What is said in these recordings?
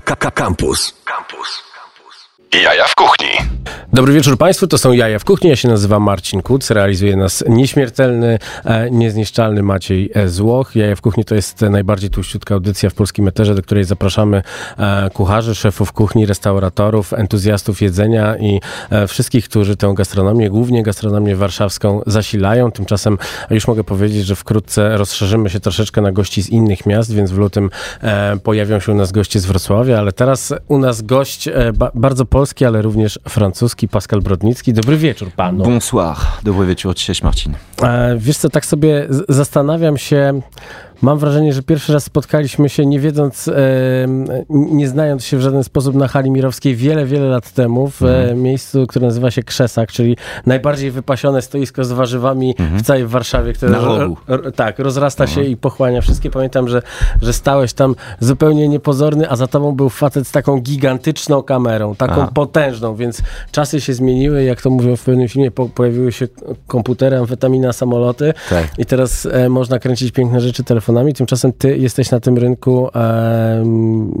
Campus. Campus. Jaja w kuchni. Dobry wieczór Państwu, to są Jaja w kuchni. Ja się nazywam Marcin Kuc, realizuje nas nieśmiertelny, e, niezniszczalny Maciej e, Złoch. Jaja w kuchni to jest najbardziej tłuściutka audycja w polskim eterze, do której zapraszamy e, kucharzy, szefów kuchni, restauratorów, entuzjastów jedzenia i wszystkich, którzy tę gastronomię, głównie gastronomię warszawską zasilają. Tymczasem już mogę powiedzieć, że wkrótce rozszerzymy się troszeczkę na gości z innych miast, więc w lutym pojawią się u nas goście z Wrocławia, ale teraz u nas gość bardzo polski, ale również francuski, Pascal Brodnicki. Dobry wieczór panu. Bonsoir, dobry wieczór, cześć Marcin. E, wiesz co, tak sobie zastanawiam się, Mam wrażenie, że pierwszy raz spotkaliśmy się nie wiedząc, e, nie znając się w żaden sposób na hali mirowskiej wiele, wiele lat temu w mm. miejscu, które nazywa się Krzesak, czyli najbardziej wypasione stoisko z warzywami -hmm. w całej Warszawie, które ro, ro, tak, rozrasta -hmm. się mhm. i pochłania wszystkie. Pamiętam, że, że stałeś tam zupełnie niepozorny, a za tobą był facet z taką gigantyczną kamerą, taką Aha. potężną, więc czasy się zmieniły, jak to mówią w pewnym filmie, po, pojawiły się komputery, amfetamina, samoloty tak. i teraz e, można kręcić piękne rzeczy telefonem telefonami, tymczasem ty jesteś na tym rynku e,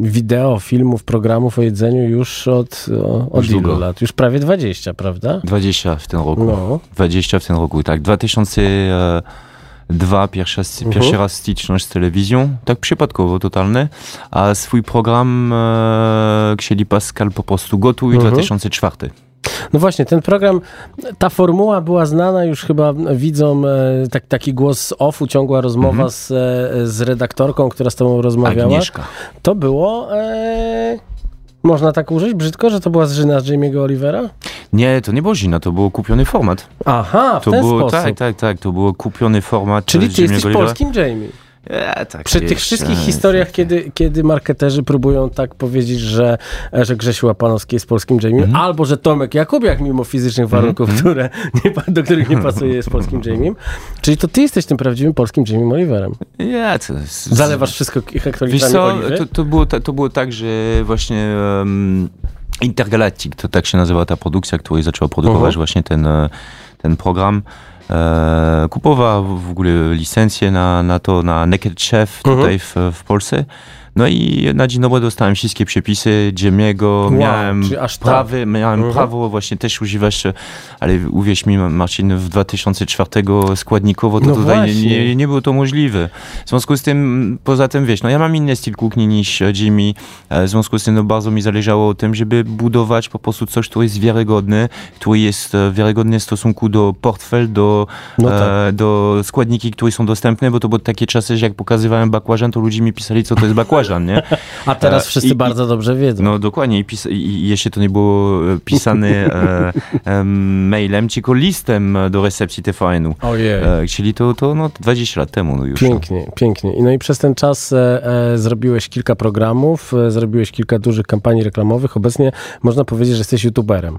wideo, filmów, programów o jedzeniu już od, od już ilu długo. lat? Już prawie 20, prawda? 20 w tym roku. No. 20 w tym roku, tak. 2002 pierwszy, uh-huh. pierwszy raz styczność z telewizją, tak przypadkowo totalny, a swój program e, chcieli Pascal po prostu gotuj uh-huh. 2004. No właśnie, ten program, ta formuła była znana już chyba widzom, e, tak, taki głos z offu, ciągła rozmowa mhm. z, e, z redaktorką, która z tobą rozmawiała. Agnieszka. To było... E, można tak użyć brzydko, że to była zżyna z Jamie'ego Olivera? Nie, to nie było zżyna, to był kupiony format. Aha, w to ten było, sposób. Tak, tak, tak, to było kupiony format Czyli ty jesteś Olivera. polskim Jamie. Ja, tak Przy tych wszystkich historiach, kiedy, kiedy marketerzy próbują tak powiedzieć, że, że Grzesiu Łapanowski jest polskim Jamie, mm. albo że Tomek Jakubiak mimo fizycznych mhm, warunków, mm. które nie, do których nie pasuje, jest polskim Jamie. Czyli to ty jesteś tym prawdziwym polskim Jamie Oliverem. Ja, to. Zalewasz wszystko hektolitrami co, to, to, było, to było tak, że właśnie... Um, Intergalactic, to tak się nazywa ta produkcja, która zaczęła produkować uh -huh. właśnie ten, e, ten program. E, kupował w ogóle licencję na, na to, na Naked Chef tutaj mhm. w, w Polsce. No i na dzień dobry dostałem wszystkie przepisy Dziemiego, wow, miałem prawy, tak. miałem uh -huh. prawo właśnie też używać, ale uwierz mi Marcin, w 2004 składnikowo to no tutaj nie, nie, nie, było to możliwe. W związku z tym, poza tym wiesz, no ja mam inny styl kuchni niż Jimmy, e, w związku z tym no, bardzo mi zależało o tym, żeby budować po prostu coś, co jest wiarygodne, który jest e, wiarygodny w stosunku do portfel, do, no tak. e, do składniki, które są dostępne, bo to były takie czasy, że jak pokazywałem bakłażan, to ludzie mi pisali, co to jest bakłażan nie? A teraz e, wszyscy I, bardzo dobrze wiedzą. No dokładnie. I, pis, i jeśli to nie było e, pisane e, e, mailem, tylko listem do recepcji TVN-u. Ojej. E, czyli to, to no, 20 lat temu no już. Pięknie, no. pięknie. I no i przez ten czas e, zrobiłeś kilka programów, zrobiłeś kilka dużych kampanii reklamowych. Obecnie można powiedzieć, że jesteś youtuberem.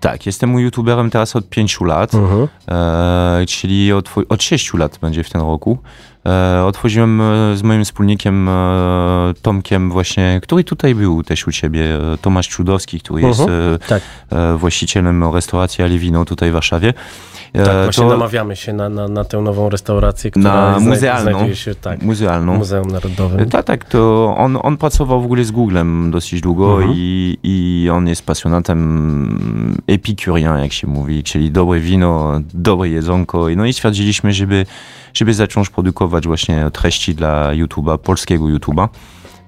Tak, jestem youtuberem teraz od 5 lat, -huh. e, czyli od, od 6 lat będzie w tym roku. E, otworzyłem e, z moim wspólnikiem e, Tomkiem właśnie, który tutaj był też u ciebie, Tomasz Czudowski, który uh -huh. jest tak. właścicielem restauracji Aliwino tutaj w Warszawie. Tak, właśnie to... namawiamy się na, na, na tę nową restaurację, która na muzealną, znajduje się tak, muzealną. Muzeum Narodowym. Tak, tak, to on, on pracował w ogóle z Googlem dosyć długo mhm. i, i on jest pasjonatem epicurien, jak się mówi, czyli dobre wino, dobre jedzonko. No i stwierdziliśmy, żeby żeby zacząć produkować właśnie treści dla YouTube'a, polskiego YouTube'a.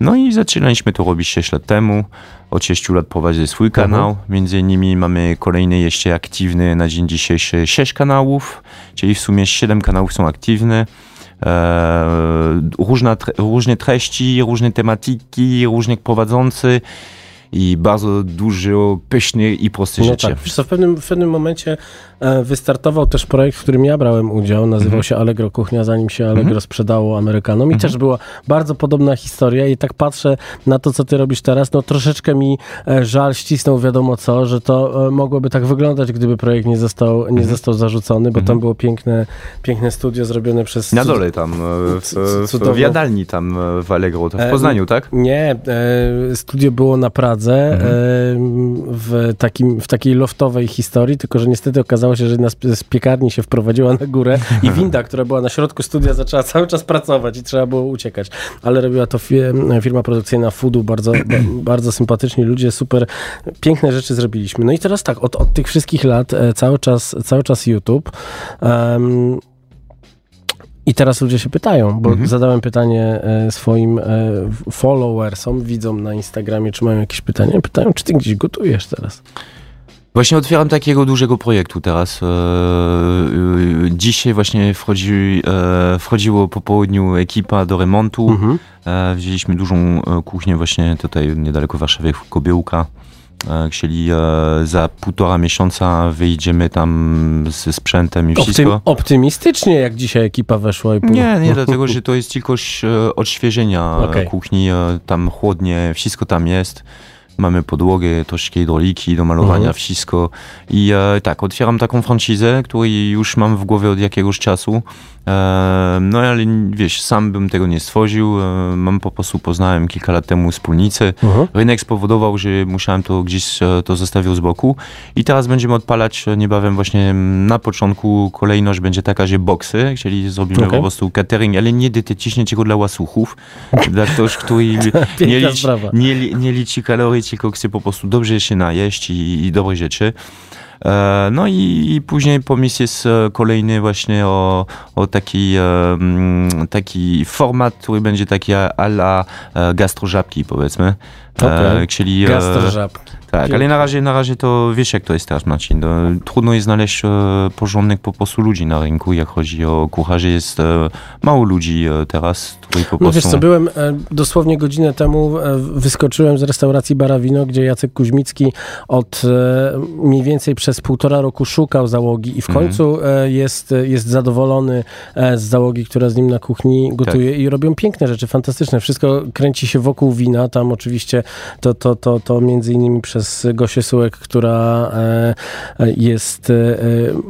No i zaczynaliśmy to robić 6 lat temu. Od 6 lat prowadzę swój mhm. kanał. -huh. Między innymi mamy kolejny jeszcze aktywny na dzień dzisiejszy 6 kanałów, czyli w sumie 7 kanałów są aktywne. E, różne, różne treści, różne tematyki, różnych prowadzący i bardzo dużo pysznych i prostych no rzeczy. Tak. w, pewnym, w pewnym momencie wystartował też projekt, w którym ja brałem udział. Nazywał mhm. się Allegro Kuchnia, zanim się Allegro mhm. sprzedało Amerykanom. I mhm. też była bardzo podobna historia. I tak patrzę na to, co ty robisz teraz. No troszeczkę mi e, żal ścisnął wiadomo co, że to e, mogłoby tak wyglądać, gdyby projekt nie został, nie mhm. został zarzucony, bo tam mhm. było piękne, piękne studio zrobione przez... Na dole tam, w, w, w jadalni tam w Allegro, w Poznaniu, tak? Nie, studio było na Pradze mhm. w, takim, w takiej loftowej historii, tylko że niestety okazało się, że jedna z piekarni się wprowadziła na górę i winda, która była na środku studia, zaczęła cały czas pracować i trzeba było uciekać. Ale robiła to firma produkcyjna Foodu, bardzo, bardzo sympatyczni ludzie, super piękne rzeczy zrobiliśmy. No i teraz tak, od, od tych wszystkich lat e, cały czas, cały czas YouTube. Um, i teraz ludzie się pytają, bo mhm. zadałem pytanie e, swoim e, followersom, widzom na Instagramie, czy mają jakieś pytania. Pytają, czy ty gdzieś gotujesz teraz? Właśnie otwieram takiego dużego projektu teraz. Dzisiaj właśnie wchodzi, wchodziło po południu ekipa do remontu. Mhm. Wzięliśmy dużą kuchnię właśnie tutaj niedaleko Warszawy, Kobiełka. E, chcieli e, za półtora miesiąca wyjdziemy tam ze sprzętem i wszystko. Optym, optymistycznie, jak dzisiaj ekipa weszła i pół... Nie, nie, dlatego, że to jest tylko e, odświeżenia okay. kuchni, tam chłodnie, wszystko tam jest. Mamy podłogę, troszkę hidroliki do malowania, mhm. wszystko. I e, tak, otwieram taką francizę, którą już mam w głowie od jakiegoś czasu. No ale wiesz, sam bym tego nie stworzył. Mam po prostu poznałem kilka lat temu wspólnicę. Mhm. Rynek spowodował, że musiałem to gdzieś e, to zostawił z boku. I teraz będziemy odpalać e, niebawem właśnie na początku kolejność będzie taka, że boksy, czyli zrobimy okay. po prostu catering, ale nie dietetycznie, tylko dla łasuchów. dla ktoś, który nie liczy, nie, nie liczy kalorii, tylko chce po prostu dobrze się najeść i, i dobre rzeczy. E, no i, później pomysł jest e, kolejny właśnie o, o taki, e, mm, taki format, który będzie taki a la gastrożabki powiedzmy. Okay. Czyli, gastrożabki. Tak, ale na razie, na razie to wiesz jak to jest teraz Marcin. No, trudno jest znaleźć e, porządnych po prostu ludzi na rynku, jak chodzi o kucharzy. Jest e, mało ludzi e, teraz, którzy po no prostu... wiesz co, byłem dosłownie godzinę temu, wyskoczyłem z restauracji Barawino, gdzie Jacek Kuźmicki od mniej więcej przez półtora roku szukał załogi i w mhm. końcu jest, jest zadowolony z załogi, która z nim na kuchni gotuje tak. i robią piękne rzeczy, fantastyczne. Wszystko kręci się wokół wina, tam oczywiście to, to, to, to między innymi przez Gosię Sułek, która e, jest e,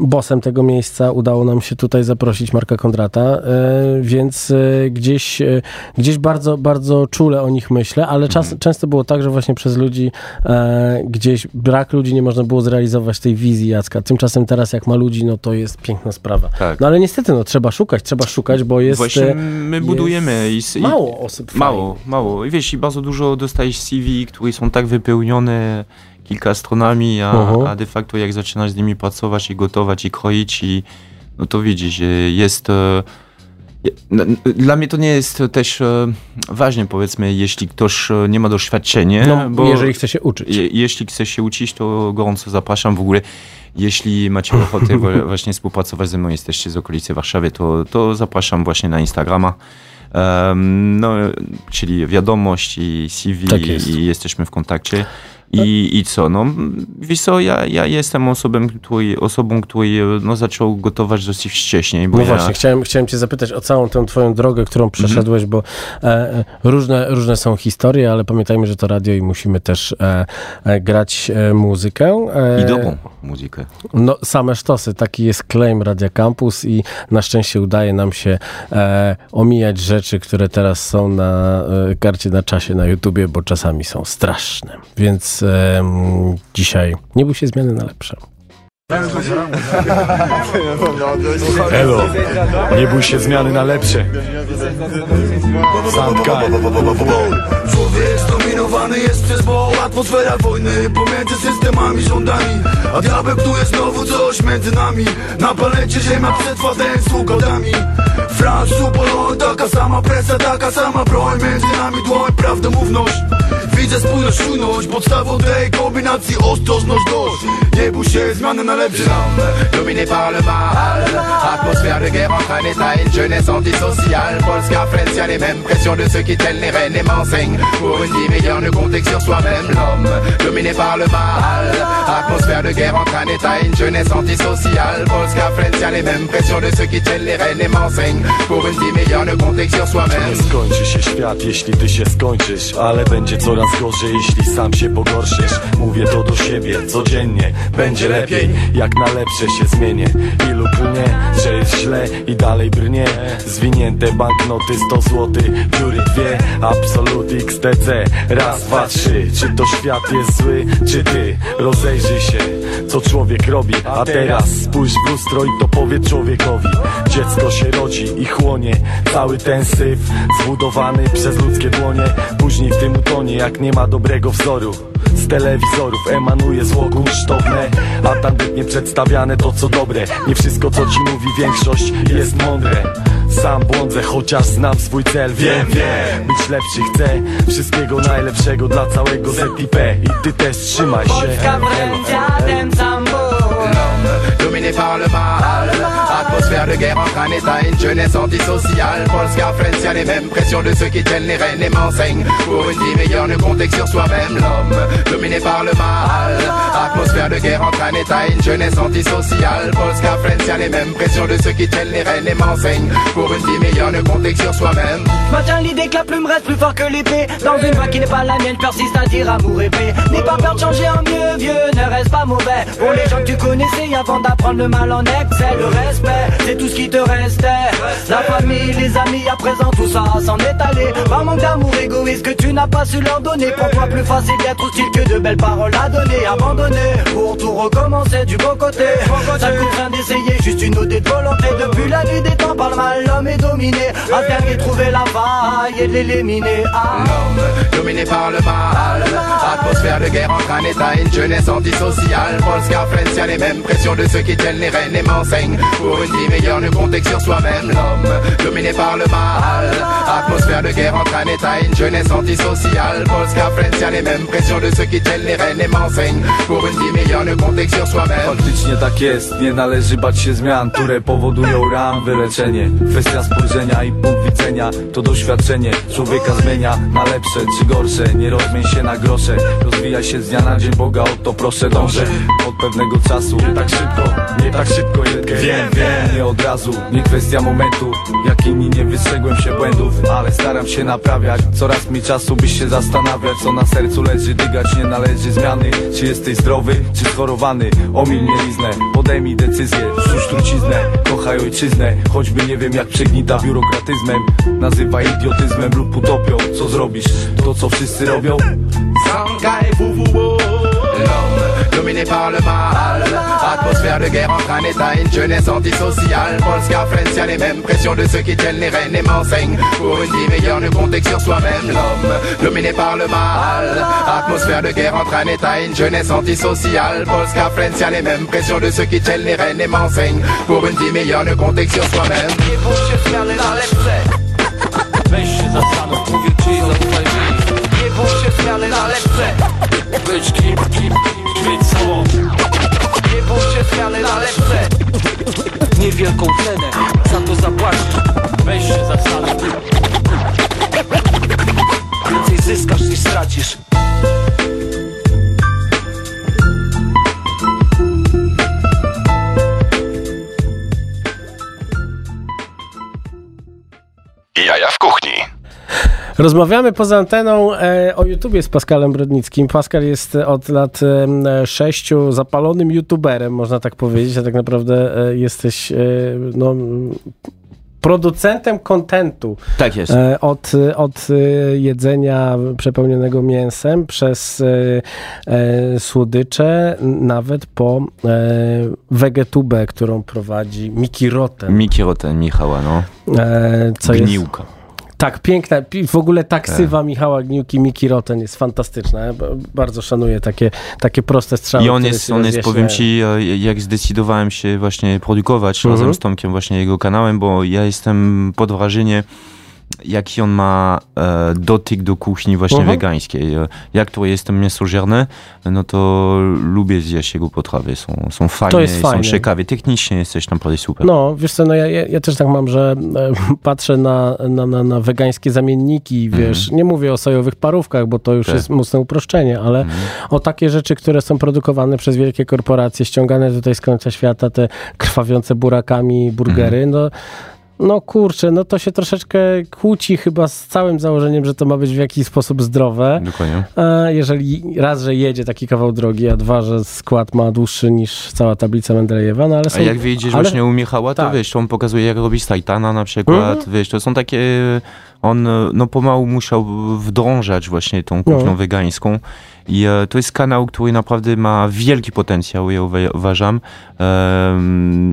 bosem tego miejsca. Udało nam się tutaj zaprosić Marka Kondrata, e, więc gdzieś, gdzieś bardzo, bardzo czule o nich myślę, ale czas, mhm. często było tak, że właśnie przez ludzi gdzieś brak ludzi nie można było zrealizować tej wizji Jacka. Tymczasem teraz jak ma ludzi, no to jest piękna sprawa. Tak. No ale niestety, no trzeba szukać, trzeba szukać, bo jest... Właśnie my budujemy i, mało osób Mało, fajnych. mało. I wiesz, i bardzo dużo dostajesz CV, które są tak wypełnione kilka stronami, a, a de facto jak zaczynasz z nimi pracować i gotować i kroić i no to widzisz, jest e, dla mnie to nie jest też e, ważne, powiedzmy, jeśli ktoś e, nie ma doświadczenia. No, bo jeżeli chce się uczyć. Je, jeśli chce się uczyć, to gorąco zapraszam. W ogóle, jeśli macie ochotę właśnie współpracować ze mną, jesteście z okolicy Warszawy, to, to zapraszam właśnie na Instagrama. No, czyli wiadomość i CV tak jest. i jesteśmy w kontakcie. I, I co, no wiesz co, ja, ja jestem osobą, który, osobą, który no, zaczął gotować dosyć wcześniej. Bo no ja... właśnie, chciałem, chciałem cię zapytać o całą tę twoją drogę, którą mhm. przeszedłeś, bo e, różne, różne są historie, ale pamiętajmy, że to radio i musimy też e, e, grać e, muzykę. I dobrą muzykę. No same sztosy, taki jest claim Radia Campus i na szczęście udaje nam się e, omijać rzeczy, które teraz są na e, karcie na czasie na YouTubie, bo czasami są straszne. Więc dzisiaj nie bój się zmiany na lepsze. Elo, nie bój się zmiany na lepsze. Sandka. Człowiek zdominowany jest przez ból Atmosfera wojny pomiędzy systemami rządami. A diabeł tu jest znowu coś między nami. Na palecie ziemia przetrwa ten z ugodami Franc, Poloń, taka sama presja, taka sama broń. Między nami dłoń, prawdomówność Widzę spójność, czujność. Podstawą tej kombinacji ostrożność dość. Nie bój się, zmiany na lepsze Dominé par le mal. Atmosphère de guerre entre un état et une jeunesse antisociale. Polska, France, y'a les mêmes pressions de ceux qui tiennent les rênes et m'enseignent. Pour une vie meilleure, ne compter que sur soi-même. L'homme, dominé par le mal. Atmosphère de guerre entre un état et une jeunesse antisociale. Polska, France, y'a les mêmes pressions de ceux qui tiennent les rênes et m'enseignent. Pour une vie meilleure, ne compter que sur soi-même. Świat, jeśli ty się skończysz Ale będzie coraz gorzej, jeśli sam się pogorszysz Mówię to do siebie, codziennie Będzie lepiej, jak na lepsze się zmienię Ilu klnie, że jest źle i dalej brnie. Zwinięte banknoty 100 zł, dziury dwie Absolut XTC, raz, dwa Patrzy, czy to świat jest zły, czy ty? Rozejrzyj się, co człowiek robi. A teraz spójrz w lustro i to powie człowiekowi. Dziecko się rodzi i chłonie Cały ten syf zbudowany przez ludzkie dłonie. Później w tym utonie, jak nie ma dobrego wzoru z telewizorów emanuje zło kunsztowne A tandetnie przedstawiane to co dobre. Nie wszystko co ci mówi większość jest mądre. Sam błądzę, chociaż znam swój cel. Wiem, wiem, być lepszy chcę Wszystkiego najlepszego dla całego ZIP I ty też trzymaj się. Polska ten sam ból dominé par le mal. Atmosphère de guerre entre un état et une jeunesse antisociale. Polska Friends, y'a les mêmes pressions de ceux qui tiennent les rênes et m'enseignent. Pour une vie meilleure, ne compter que sur soi-même. L'homme, dominé par le mal. Atmosphère de guerre entre un état et une jeunesse antisociale. Polska Friends, y'a les mêmes pressions de ceux qui tiennent les rênes et m'enseignent. Pour une vie meilleure, ne compter que sur soi-même. Maintiens l'idée que la plume reste plus fort que l'épée Dans une voie qui n'est pas la mienne, persiste à dire amour et paix N'aie pas peur de changer en mieux, vieux, ne reste pas mauvais Pour les gens que tu connaissais avant d'apprendre le mal en excès Le respect, c'est tout ce qui te restait La famille, les amis, à présent tout ça s'en est allé Par manque d'amour égoïste que tu n'as pas su leur donner Pour toi plus facile d'être hostile que de belles paroles à donner Abandonner, pour tout recommencer du bon côté Ça coûte rien d'essayer, juste une ode de volonté Depuis la nuit des temps par le mal, l'homme est dominé À dernier trouver la faille et l'éliminer ah. L'homme, dominé par le mal. Atmosphère de guerre entre un état et une jeunesse antisociale. Polska y'a les mêmes pressions de ceux qui tiennent les rênes et m'enseignent. Pour une vie meilleure, ne que sur soi-même. L'homme, dominé par le mal. Atmosphère de guerre entre un état et une jeunesse antisociale. Polska les mêmes pressions de ceux qui tiennent les rênes et m'enseignent. Pour une vie meilleure, ne que sur soi-même. Faktycznie tak jest, nie należy bać się zmian, które powodują ram, wyleczenie Kwestia spojrzenia i punkt widzenia, to doświadczenie Człowieka zmienia na lepsze czy gorsze, nie rozmień się na grosze Rozwijaj się z dnia na dzień, Boga o to proszę dążę Od pewnego czasu, nie tak szybko, nie tak szybko jedkę Wiem, wiem, nie od razu, nie kwestia momentu Jak inni nie wystrzegłem się błędów, ale staram się naprawiać Coraz mniej czasu byś się zastanawiać, co na sercu leży Dygać nie należy zmiany, czy jesteś zdrowy, czy schorowany Omiń mieliznę, podejmij decyzję, rzuć truciznę Kochaj ojczyznę, choćby nie wiem jak przegnita biurokratyzmem Nazywaj idiotyzmem lub utopią Co zrobisz? To co wszyscy robią? Shanghai, Fufubo. Dominé par le mal. Atmosphère de guerre entre un état et une jeunesse antisociale. Polska Friends, y'a les mêmes pressions de ceux qui tiennent les rênes et m'enseignent. Pour une vie meilleure, ne compter que sur soi-même. L'homme, dominé par le mal. Atmosphère de guerre entre un état et une jeunesse antisociale. Polska Friends, y'a les mêmes pressions de ceux qui tiennent les rênes et m'enseignent. Pour une vie meilleure, ne compter que sur soi-même. Nie bój się zmiany na lepsze Weź się zastanów, mówię ci, zaufaj mi Nie bój się zmiany na lepsze Być kim, kim, kim, być sobą Nie bój się zmiany na lepsze. Niewielką cenę za to zapłacisz Weź się zastanów Więcej zyskasz niż stracisz Rozmawiamy poza anteną e, o YouTubie z Pascalem Brodnickim. Pascal jest od lat e, sześciu zapalonym YouTuberem, można tak powiedzieć, a tak naprawdę e, jesteś e, no, producentem kontentu. Tak jest. E, od, od e, jedzenia przepełnionego mięsem przez e, e, słodycze, nawet po e, wegetubę, którą prowadzi Miki Rotten. Miki Roten, Michała, no. E, co jest Gniłka. Tak, piękna. Pi- W ogóle taksywa Michała Gniłki, Miki Roten jest fantastyczna. Ja bardzo szanuję takie, takie proste strzały. I on jest, on jest, powiem ci, jak zdecydowałem się właśnie produkować Mhm. razem z Tomkiem właśnie jego kanałem, bo ja jestem pod wrażeniem, jaki on ma e, dotyk do kuchni właśnie Mhm. wegańskiej. E, Jak to jestem mięsożerny, no to lubię zjeść jego potrawy. Są, są fajne, jest są fajne. ciekawe. Technicznie jesteś naprawdę super. No, wiesz co, no ja, ja, ja też tak mam, że e, patrzę na, na, na, na wegańskie zamienniki, wiesz, nie mówię o sojowych parówkach, bo to już Tak. jest mocne uproszczenie, ale o takie rzeczy, które są produkowane przez wielkie korporacje, ściągane tutaj z końca świata, te krwawiące burakami burgery, no no kurczę, no to się troszeczkę kłóci chyba z całym założeniem, że to ma być w jakiś sposób zdrowe. Dokładnie. A jeżeli raz, że jedzie taki kawał drogi, a dwa, że skład ma dłuższy niż cała tablica Mendelejewa, no ale A są... jak wyjdziesz ale- właśnie u Michała, to tak. wiesz, on pokazuje jak robić sajtana na przykład, Mhm. wiesz, to są takie on e, no, pomału musiał wdrążać właśnie tą kuchnią No. wegańską. I e, to jest kanał, który naprawdę ma wielki potencjał, ja uwa- uważam.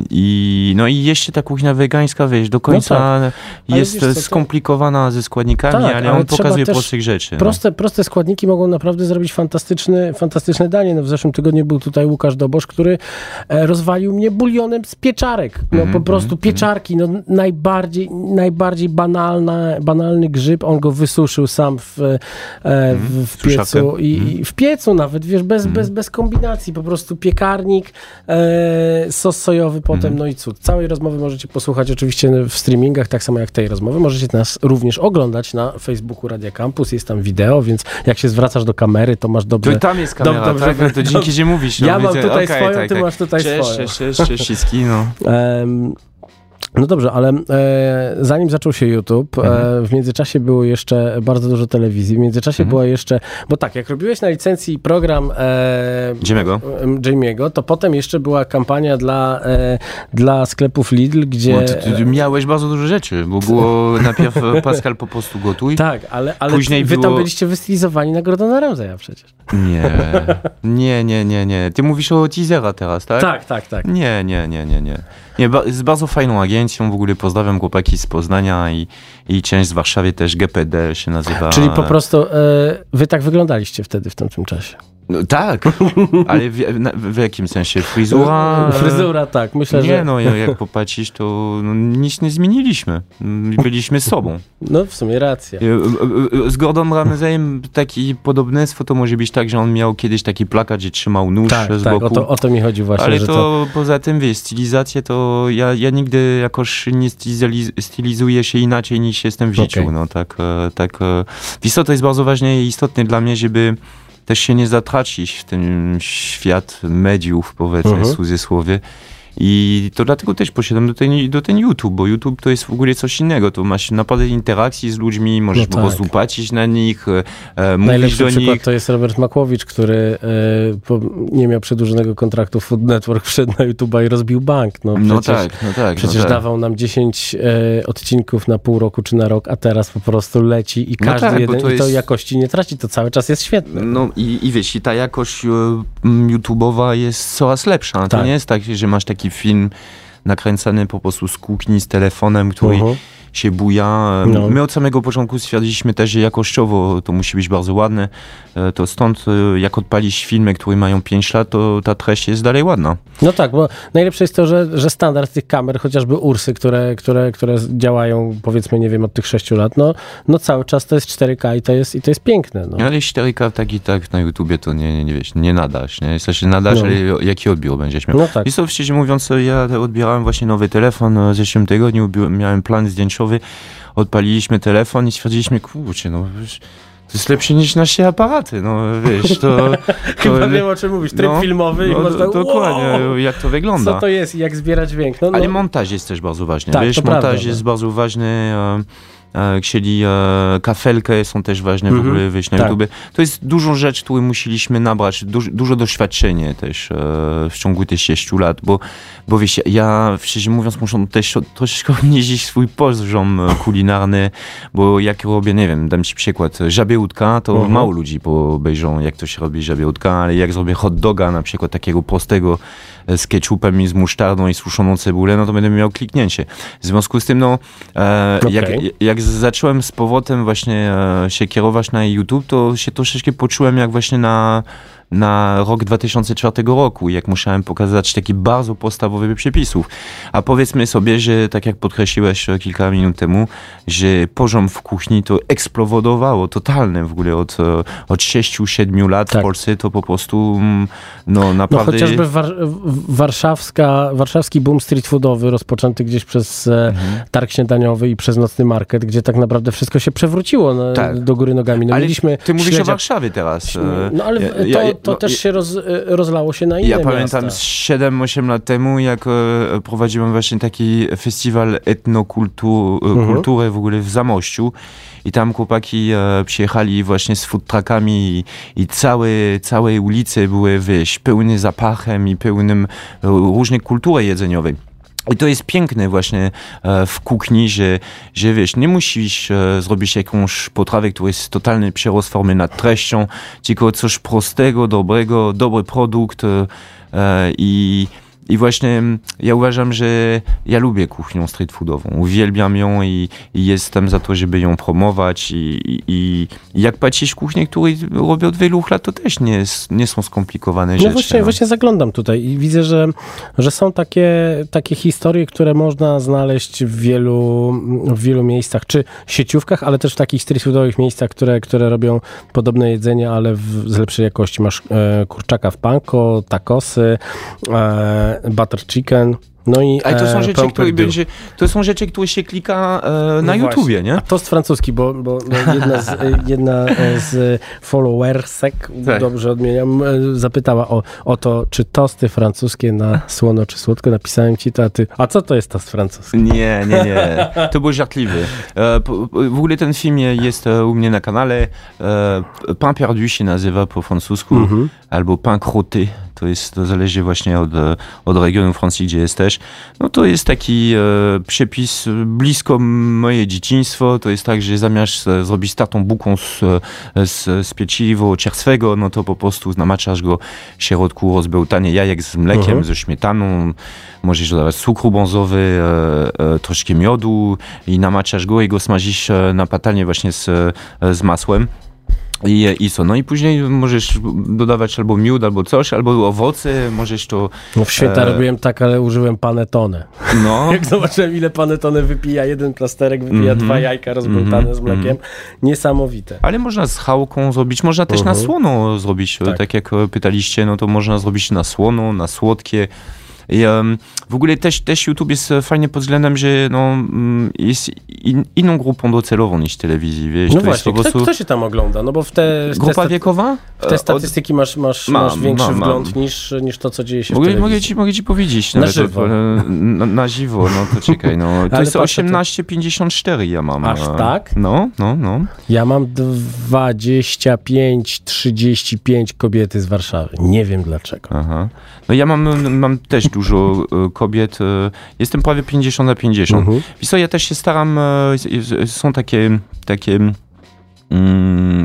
I, no i jeszcze ta kuchnia wegańska, wiesz, do końca No Ale jest wiesz co, to- skomplikowana ze składnikami, Tak, ale ale on trzeba pokazuje prostych rzeczy. no. Proste, proste składniki mogą naprawdę zrobić fantastyczny, fantastyczne danie. No w zeszłym tygodniu był tutaj Łukasz Dobosz, który e, rozwalił mnie bulionem z pieczarek. No Mhm, po prostu pieczarki, no najbardziej, najbardziej banalna, banalny grzyb. On go wysuszył sam w, e, w, w Suszarkę. piecu i, i w piecu nawet, wiesz, bez, bez, bez kombinacji. Po prostu piekarnik, e, sos sojowy potem, no i cud. Całej rozmowy możecie posłuchać oczywiście w streamingach, tak samo jak tej rozmowy. Możecie nas również oglądać na Facebooku Radia Campus, jest tam wideo, więc jak się zwracasz do kamery, to masz To dobrze... i tam jest kamera, dobrze, tak? No to dzięki, że mówisz. No, Ja mam tutaj okej, swoją, tak, ty tak. masz tutaj cześć, swoją. Cześć, cześć, cześć, no. Em, no dobrze, ale e, zanim zaczął się YouTube, Mhm. e, w międzyczasie było jeszcze bardzo dużo telewizji, w międzyczasie Mhm. była jeszcze, bo tak, jak robiłeś na licencji program e, Jimmy'ego. em, Jamie'ego, to potem jeszcze była kampania dla, e, dla sklepów Lidl, gdzie... No, ty, ty miałeś bardzo dużo rzeczy, bo było najpierw e, Pascal po prostu gotuj. Tak, ale, ale Później wy tam było- byliście wystylizowani na Gordona Ramsaya przecież. Nie, nie, nie, nie, nie. Ty mówisz o teasera teraz, tak? Tak, tak, tak. Nie, nie, nie, nie, nie. Nie ba z bardzo fajną agencją, w ogóle pozdrawiam chłopaki z Poznania i, i część z Warszawy też, GPD się nazywa. Czyli po prostu e, wy tak wyglądaliście wtedy w tamtym czasie. No, tak, ale w, na, w jakim sensie? Fryzura? Fryzura, tak, myślę, Nie, że... no jak popatrzysz, to no, nic nie zmieniliśmy. Byliśmy sobą. No w sumie racja. E, e, e, Z Gordon Ramsayem taki podobieństwo to może być tak, że on miał kiedyś taki plakat, gdzie trzymał nóż Tak, z tak, boku. o to, o to mi chodzi właśnie, Ale że to, to... poza tym, wiesz, stylizację to ja, ja nigdy jakoś nie styliz- stylizuję się inaczej niż jestem w życiu. Okej. No, tak, e, tak. e. Wiesz to jest bardzo ważne i istotne dla mnie, żeby też się nie zatracić w ten świat mediów, powiedzmy, Mhm. w cudzysłowie. I to dlatego też poszedłem do ten, do ten YouTube, bo YouTube to jest w ogóle coś innego. To masz naprawdę interakcji z ludźmi, możesz No po tak. prostu patrzeć na nich, e, e, mówić Najlepszy do przykład nich. to jest Robert Makłowicz, który e, po, nie miał przedłużonego kontraktu Food Network, wszedł na YouTube'a i rozbił bank. No, No przecież, tak, no tak. Przecież no tak. dawał nam 10 e, odcinków na pół roku czy na rok, a teraz po prostu leci i No każdy tak, bo jeden to i to jest- jakości nie traci, to cały czas jest świetne. No i, i wiesz, i ta jakość e, YouTube'owa jest coraz lepsza. To Tak. nie jest tak, że masz taki film nakręcany po prostu z kuchni, z telefonem, który Mhm. Się buja. No. My od samego początku stwierdziliśmy też, że jakościowo to musi być bardzo ładne. E, To stąd e, jak odpalisz filmy, które mają 5 lat, to ta treść jest dalej ładna. No tak, bo najlepsze jest to, że, że standard tych kamer, chociażby Ursy, które, które, które działają powiedzmy, nie wiem, od tych 6 lat, no, no cały czas to jest 4K i to jest, i to jest piękne. No. Ale 4K tak i tak na YouTubie to nie, nie, nie wiesz, nie nadasz. Nie? W sensie nadasz, No. ale jaki odbiór będziesz miał. No tak. I co, szczerze mówiąc, ja odbierałem właśnie nowy telefon e, w zeszłym tygodniu, miałem plan zdjęciowy, odpaliliśmy telefon i stwierdziliśmy, kurczę, no to jest lepsze niż nasze aparaty, no wiesz, to... to Chyba wiem, o czym mówisz. Tryb no, filmowy i no, można... Dokładnie, Wow! jak to wygląda. Co to jest i jak zbierać dźwięk? No, Ale montaż jest też bardzo ważny. Tak, Wiesz, montaż prawda, jest no. bardzo ważny. E, e, czyli e, kafelkę są też ważne w Mhm, ogóle wyjść na tak. YouTube. To jest dużo rzeczy, które musieliśmy nabrać, duż, dużo doświadczenie też e, w ciągu tych 6 lat, bo, bo wiesz, ja szczerze mówiąc muszę też troszeczkę obniżyć swój poziom kulinarny, bo jak robię, nie wiem, dam ci przykład, żabie łódka, to Mhm. mało ludzi obejrzą jak to się robi żabie łódka, ale jak zrobię hot doga na przykład takiego prostego z ketchupem i z musztardą i suszoną cebulę, no to będę miał kliknięcie. W związku z tym, no, e, Okej. jak, jak zacząłem z powrotem właśnie e, się kierować na YouTube, to się troszeczkę poczułem jak właśnie na, na rok 2004 roku, jak musiałem pokazać taki bardzo podstawowy przepisów. A powiedzmy sobie, że tak jak podkreśliłeś e, kilka minut temu, że poziom w kuchni to eksplodowało totalnie w ogóle od, e, od 6-7 lat Tak. w Polsce, to po prostu mm, no no naprawdę... chociażby war, warszawska, warszawski boom street foodowy rozpoczęty gdzieś przez e, Mhm. targ śniadaniowy i przez nocny market, gdzie tak naprawdę wszystko się przewróciło na, Tak. do góry nogami. No, ale mieliśmy ty mówisz o śledzia- Warszawie teraz. e, No ale ja- to, ja- to no, też się roz, e, rozlało się na inne Ja pamiętam miasta. z 7-8 lat temu, jak e, prowadziłem właśnie taki festiwal etnokultury Mhm. kultury w ogóle w Zamościu i tam chłopaki e, przyjechali właśnie z food truckami i, i całe, całe ulice były, wiesz, pełne zapachem i pełnym e, różnej kultury jedzeniowej. I to jest piękne właśnie e, w kuchni, że, że wiesz, nie musisz e, zrobić jakąś potrawę, która jest totalnie przerost nad treścią, tylko coś prostego, dobrego, dobry produkt e, i i właśnie mm, ja uważam, że ja lubię kuchnię street foodową. Uwielbiam ją i, i jestem za to, żeby ją promować. I, i, i jak patrzysz kuchnię, której robię od wielu lat, to też nie, nie są skomplikowane no rzeczy. Właśnie, no. właśnie zaglądam tutaj i widzę, że, że są takie, takie historie, które można znaleźć w wielu, w wielu miejscach, czy sieciówkach, ale też w takich street foodowych miejscach, które, które robią podobne jedzenie, ale w, z lepszej jakości. Masz e, kurczaka w panko, tacosy, e, butter chicken. No i, Ale to są, e, rzeczy, które będzie, to są rzeczy, które się klika e, na no YouTubie, nie? A tost francuski, bo, bo no jedna, z, jedna z followersek, tak. dobrze odmieniam, e, zapytała o, o to, czy tosty francuskie na słono czy słodko. Napisałem ci to, a ty, a co to jest tost francuski? Nie, nie, nie. To był żartliwy. E, w ogóle ten film jest u mnie na kanale. Pain perdu się nazywa po francusku, mhm. albo pain crotté to jest, to zależy właśnie od, od regionu Francji, gdzie jesteś. No to jest taki e, przepis blisko moje dzieciństwo. To jest tak, że zamiast zrobić startą buką z, z, z pieciwo czerstwego, no to po prostu namaczasz go w środku rozbełtanie jajek z mlekiem, mhm. ze śmietaną. Możesz dodawać cukru brązowy, e, e, troszkę miodu i namaczasz go i go smażysz e, na patelnię właśnie z, z masłem. I, I co? No i później możesz dodawać albo miód, albo coś, albo owoce, możesz to... No w świecie e... robiłem tak, ale użyłem panetone. No. Jak zobaczyłem, ile panetone wypija, jeden plasterek wypija mm -hmm. dwa jajka rozbłątane mm -hmm. z mlekiem. Mm -hmm. Niesamowite. Ale można z chałką zrobić, można też uh -huh. na mhm. słono zrobić. Tak. tak jak pytaliście, no to można zrobić na słono, na słodkie. I, w ogóle też, też YouTube jest fajnie pod względem, że no, jest in, inną grupą docelową niż telewizji, wiesz. No właśnie, kto, prostu... kto, się tam ogląda? No bo w te... W Grupa te wiekowa? W te statystyki masz, masz, masz większy mam, wgląd. Niż, niż to, co dzieje się mogę, w telewizji. Mogę ci, mogę ci powiedzieć. Na żywo. Na, na żywo, no to czekaj, no. To jest 18,54 ja mam. Aż tak? No, no, no. Ja mam 25-35 kobiety z Warszawy. Nie wiem dlaczego. Aha. No ja mam, mam też dużo e, kobiet. E, jestem prawie 50 na 50. Mhm. Wiesz co, ja też się staram, e, są takie, takie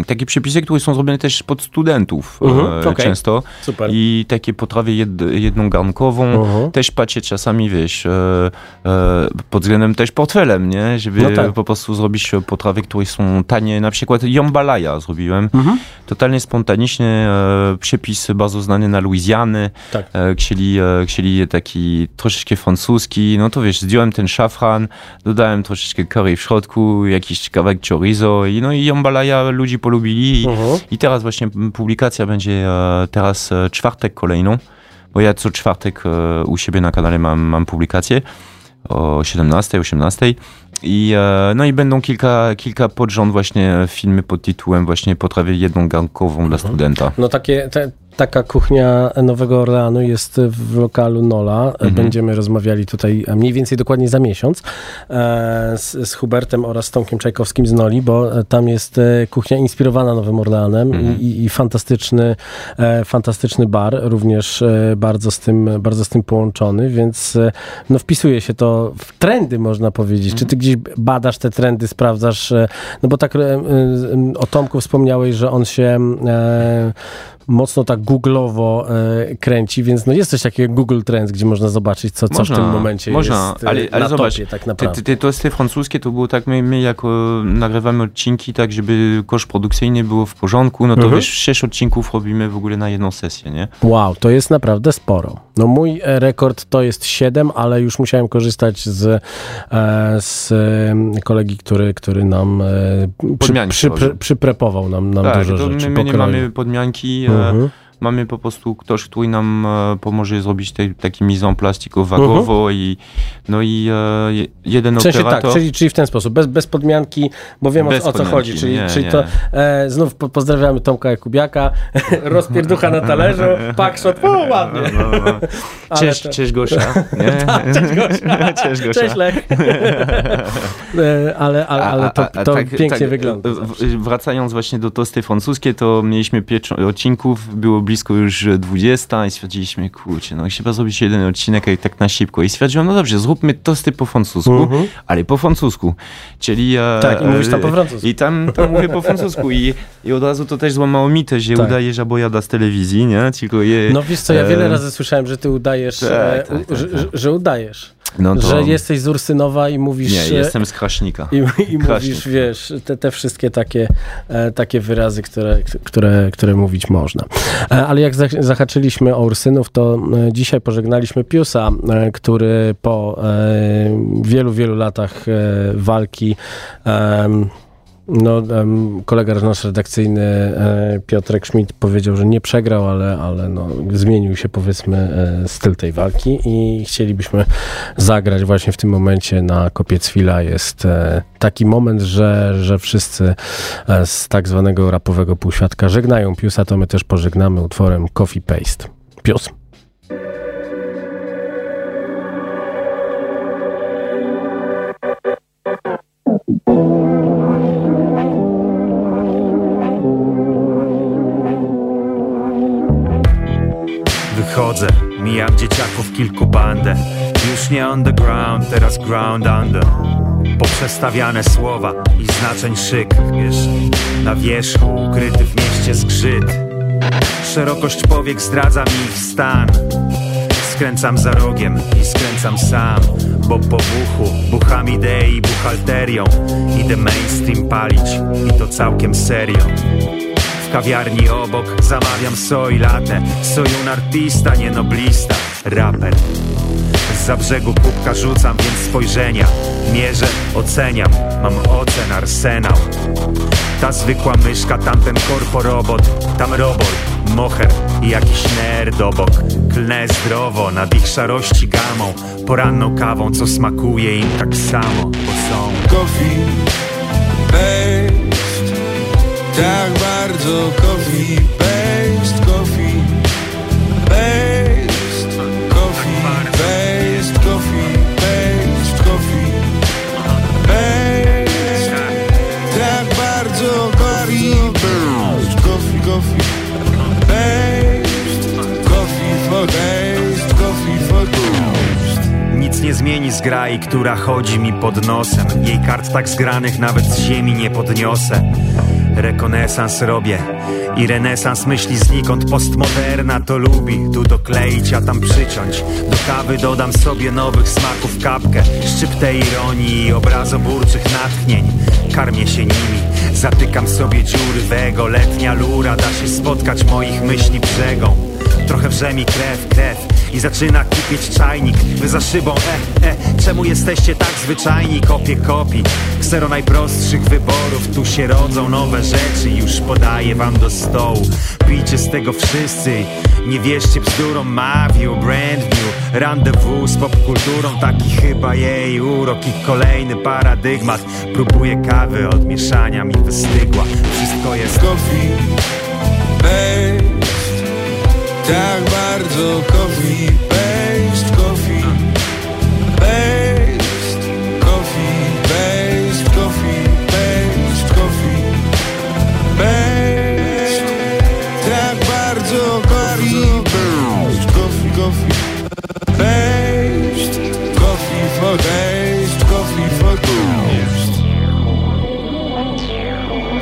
takie przepisy, które są zrobione też pod studentów mhm, e, okay. często. Super. I takie potrawy jed, jednogarnkową. Mhm. Też patrzę czasami, wiesz, e, e, pod względem też portfelem, nie? Żeby no tak. po prostu zrobić potrawy, które są tanie. Na przykład jambalaya zrobiłem. Mhm. Totalnie spontanicznie. E, przepis bardzo znany na Luizjany. Tak. E, chcieli, e, chcieli taki troszeczkę francuski. No to wiesz, zdjąłem ten szafran, dodałem troszeczkę curry w środku, jakiś kawałek chorizo i no i jambalaya Himalaja ludzi polubili i, uh-huh. i teraz właśnie publikacja będzie e, teraz e, czwartek kolejną, bo ja co czwartek e, u siebie na kanale mam, mam publikację o 17, 18 i, no i będą kilka, kilka pod rząd właśnie filmy pod tytułem właśnie potrawy jedną garnkową dla mhm. studenta. No takie, te, taka kuchnia Nowego Orleanu jest w lokalu Nola. Mhm. Będziemy rozmawiali tutaj mniej więcej dokładnie za miesiąc e, z, z, Hubertem oraz Tomkiem Czajkowskim z Noli, bo tam jest e, kuchnia inspirowana Nowym Orleanem mhm. i, i, fantastyczny, e, fantastyczny bar, również bardzo z tym, bardzo z tym połączony, więc no wpisuje się to w trendy, można powiedzieć. Mhm. Czy ty gdzieś badasz te trendy, sprawdzasz? No bo tak o Tomku wspomniałeś, że on się mocno tak googlowo e, kręci, więc no jest coś takiego Google Trends, gdzie można zobaczyć, co, co można, w tym momencie można, jest e, ale, ale na zobacz, topie, tak naprawdę. Te, te tosty francuskie to było tak, my, my jako nagrywamy odcinki, tak żeby koszt produkcyjny było w porządku, no to mhm. wiesz, sześć odcinków robimy w ogóle na jedną sesję, nie? Wow, to jest naprawdę sporo. No mój e, rekord to jest 7, ale już musiałem korzystać z, e, z kolegi, który, który nam przy, przy, przy, przyprepował nam, nam tak, dużo rzeczy. My, my nie mamy podmianki, Mhm. Mamy po prostu ktoś, który nam e, pomoże zrobić te, taki mizą plastiku wagowo mhm. i no i e, jeden w sensie operator... tak, czyli, czyli w ten sposób, bez, bez podmianki, bo wiem o, o, co chodzi, czyli, nie, czyli nie. to e, znów po, pozdrawiamy Tomka Jakubiaka, rozpierducha na talerzu, pakszot, o ładnie. No, no, no. Cześć, to... cześć Gosia. Nie? tak, cześć Gosia. cześć Gosia. Cześć Lech. E, ale, ale, ale to, to tak, pięknie tak, wygląda. Wracając właśnie do tosty francuskie, to mieliśmy pięć odcinków, było blisko już 20 i stwierdziliśmy, kurczę, no chyba zrobić jeden odcinek i tak na szybko. I stwierdziłem, no dobrze, zróbmy tosty po francusku, Mhm. ale po francusku. Czyli... Tak, i mówisz tam po e, francusku. I tam, tam mówię po francusku i, i od razu to też złamało mitę, że Tak. udaje żabojada z telewizji, nie? Tylko je... No wiesz co, ja wiele e, razy słyszałem, że ty udajesz, tak, e, tak, tak, że, tak. że- że udajesz, no to... że jesteś z Ursynowa i mówisz... Nie, jestem z Kraśnika. I, i Kraśnik. mówisz, wiesz, te, te wszystkie takie, e, takie wyrazy, które, które, które mówić można. E, ale jak zah- zahaczyliśmy o Ursynów, to e, dzisiaj pożegnaliśmy Piusa, który po wielu, wielu latach walki no, kolega nasz redakcyjny e, Piotrek Schmidt powiedział, że nie przegrał, ale, ale no, zmienił się powiedzmy e, styl tej walki i chcielibyśmy zagrać właśnie w tym momencie na Kopiec Chwila. Jest e, taki moment, że, że wszyscy z tak zwanego rapowego półświadka żegnają Piusa, to my też pożegnamy utworem Coffee Paste. Pius. Mijam dzieciaków kilku bandę. Już nie underground, teraz ground under. Poprzestawiane słowa i znaczeń szyk Wiesz, na wierzchu ukryty w mieście zgrzyt. Szerokość powiek zdradza mi ich stan. Skręcam za rogiem i skręcam sam Bo po buchu bucham idei buchalterią. Idę mainstream palić i to całkiem serio w kawiarni obok zamawiam soy latte. Soy un artista, nie noblista Raper. Za brzegu kubka rzucam, więc spojrzenia Mierzę, oceniam, mam ocen arsenał. Ta zwykła myszka, tamten korporobot. Tam robot, moher i jakiś nerd obok. Klnę zdrowo nad ich szarości gamą. Poranną kawą, co smakuje im tak samo Bo są. Coffee Tak bardzo coffee paste Coffee paste Coffee paste Coffee paste Coffee paste. Tak bardzo coffee paste Coffee, coffee paste Coffee for taste Coffee for taste Nic nie zmieni zgrai, która chodzi mi pod nosem. Jej kart tak zgranych nawet z ziemi nie podniosę Rekonesans robię i renesans myśli znikąd. Postmoderna to lubi tu dokleić, a tam przyciąć. Do kawy dodam sobie nowych smaków kapkę Szczyp tej ironii i obrazoburczych natchnień. Karmię się nimi, zatykam sobie dziury w ego Letnia lura da się spotkać moich myśli brzegą. Trochę wrze mi krew, krew i zaczyna kipieć czajnik Wy za szybą, e, e, czemu jesteście tak zwyczajni? Kopie kopi, ksero najprostszych wyborów. Tu się rodzą nowe rzeczy, już podaję wam do stołu. Pijcie z tego wszyscy, nie wierzcie bzdurom Maviu, Brandview, rendezvous z popkulturą Taki chyba jej urok i kolejny paradygmat. Próbuję kawy, od mieszania mi wystygła. Wszystko jest coffee Tak bardzo coffee paste Coffee paste Coffee paste Coffee paste Coffee paste. Tak bardzo coffee paste Coffee, coffee paste Coffee for taste Coffee for taste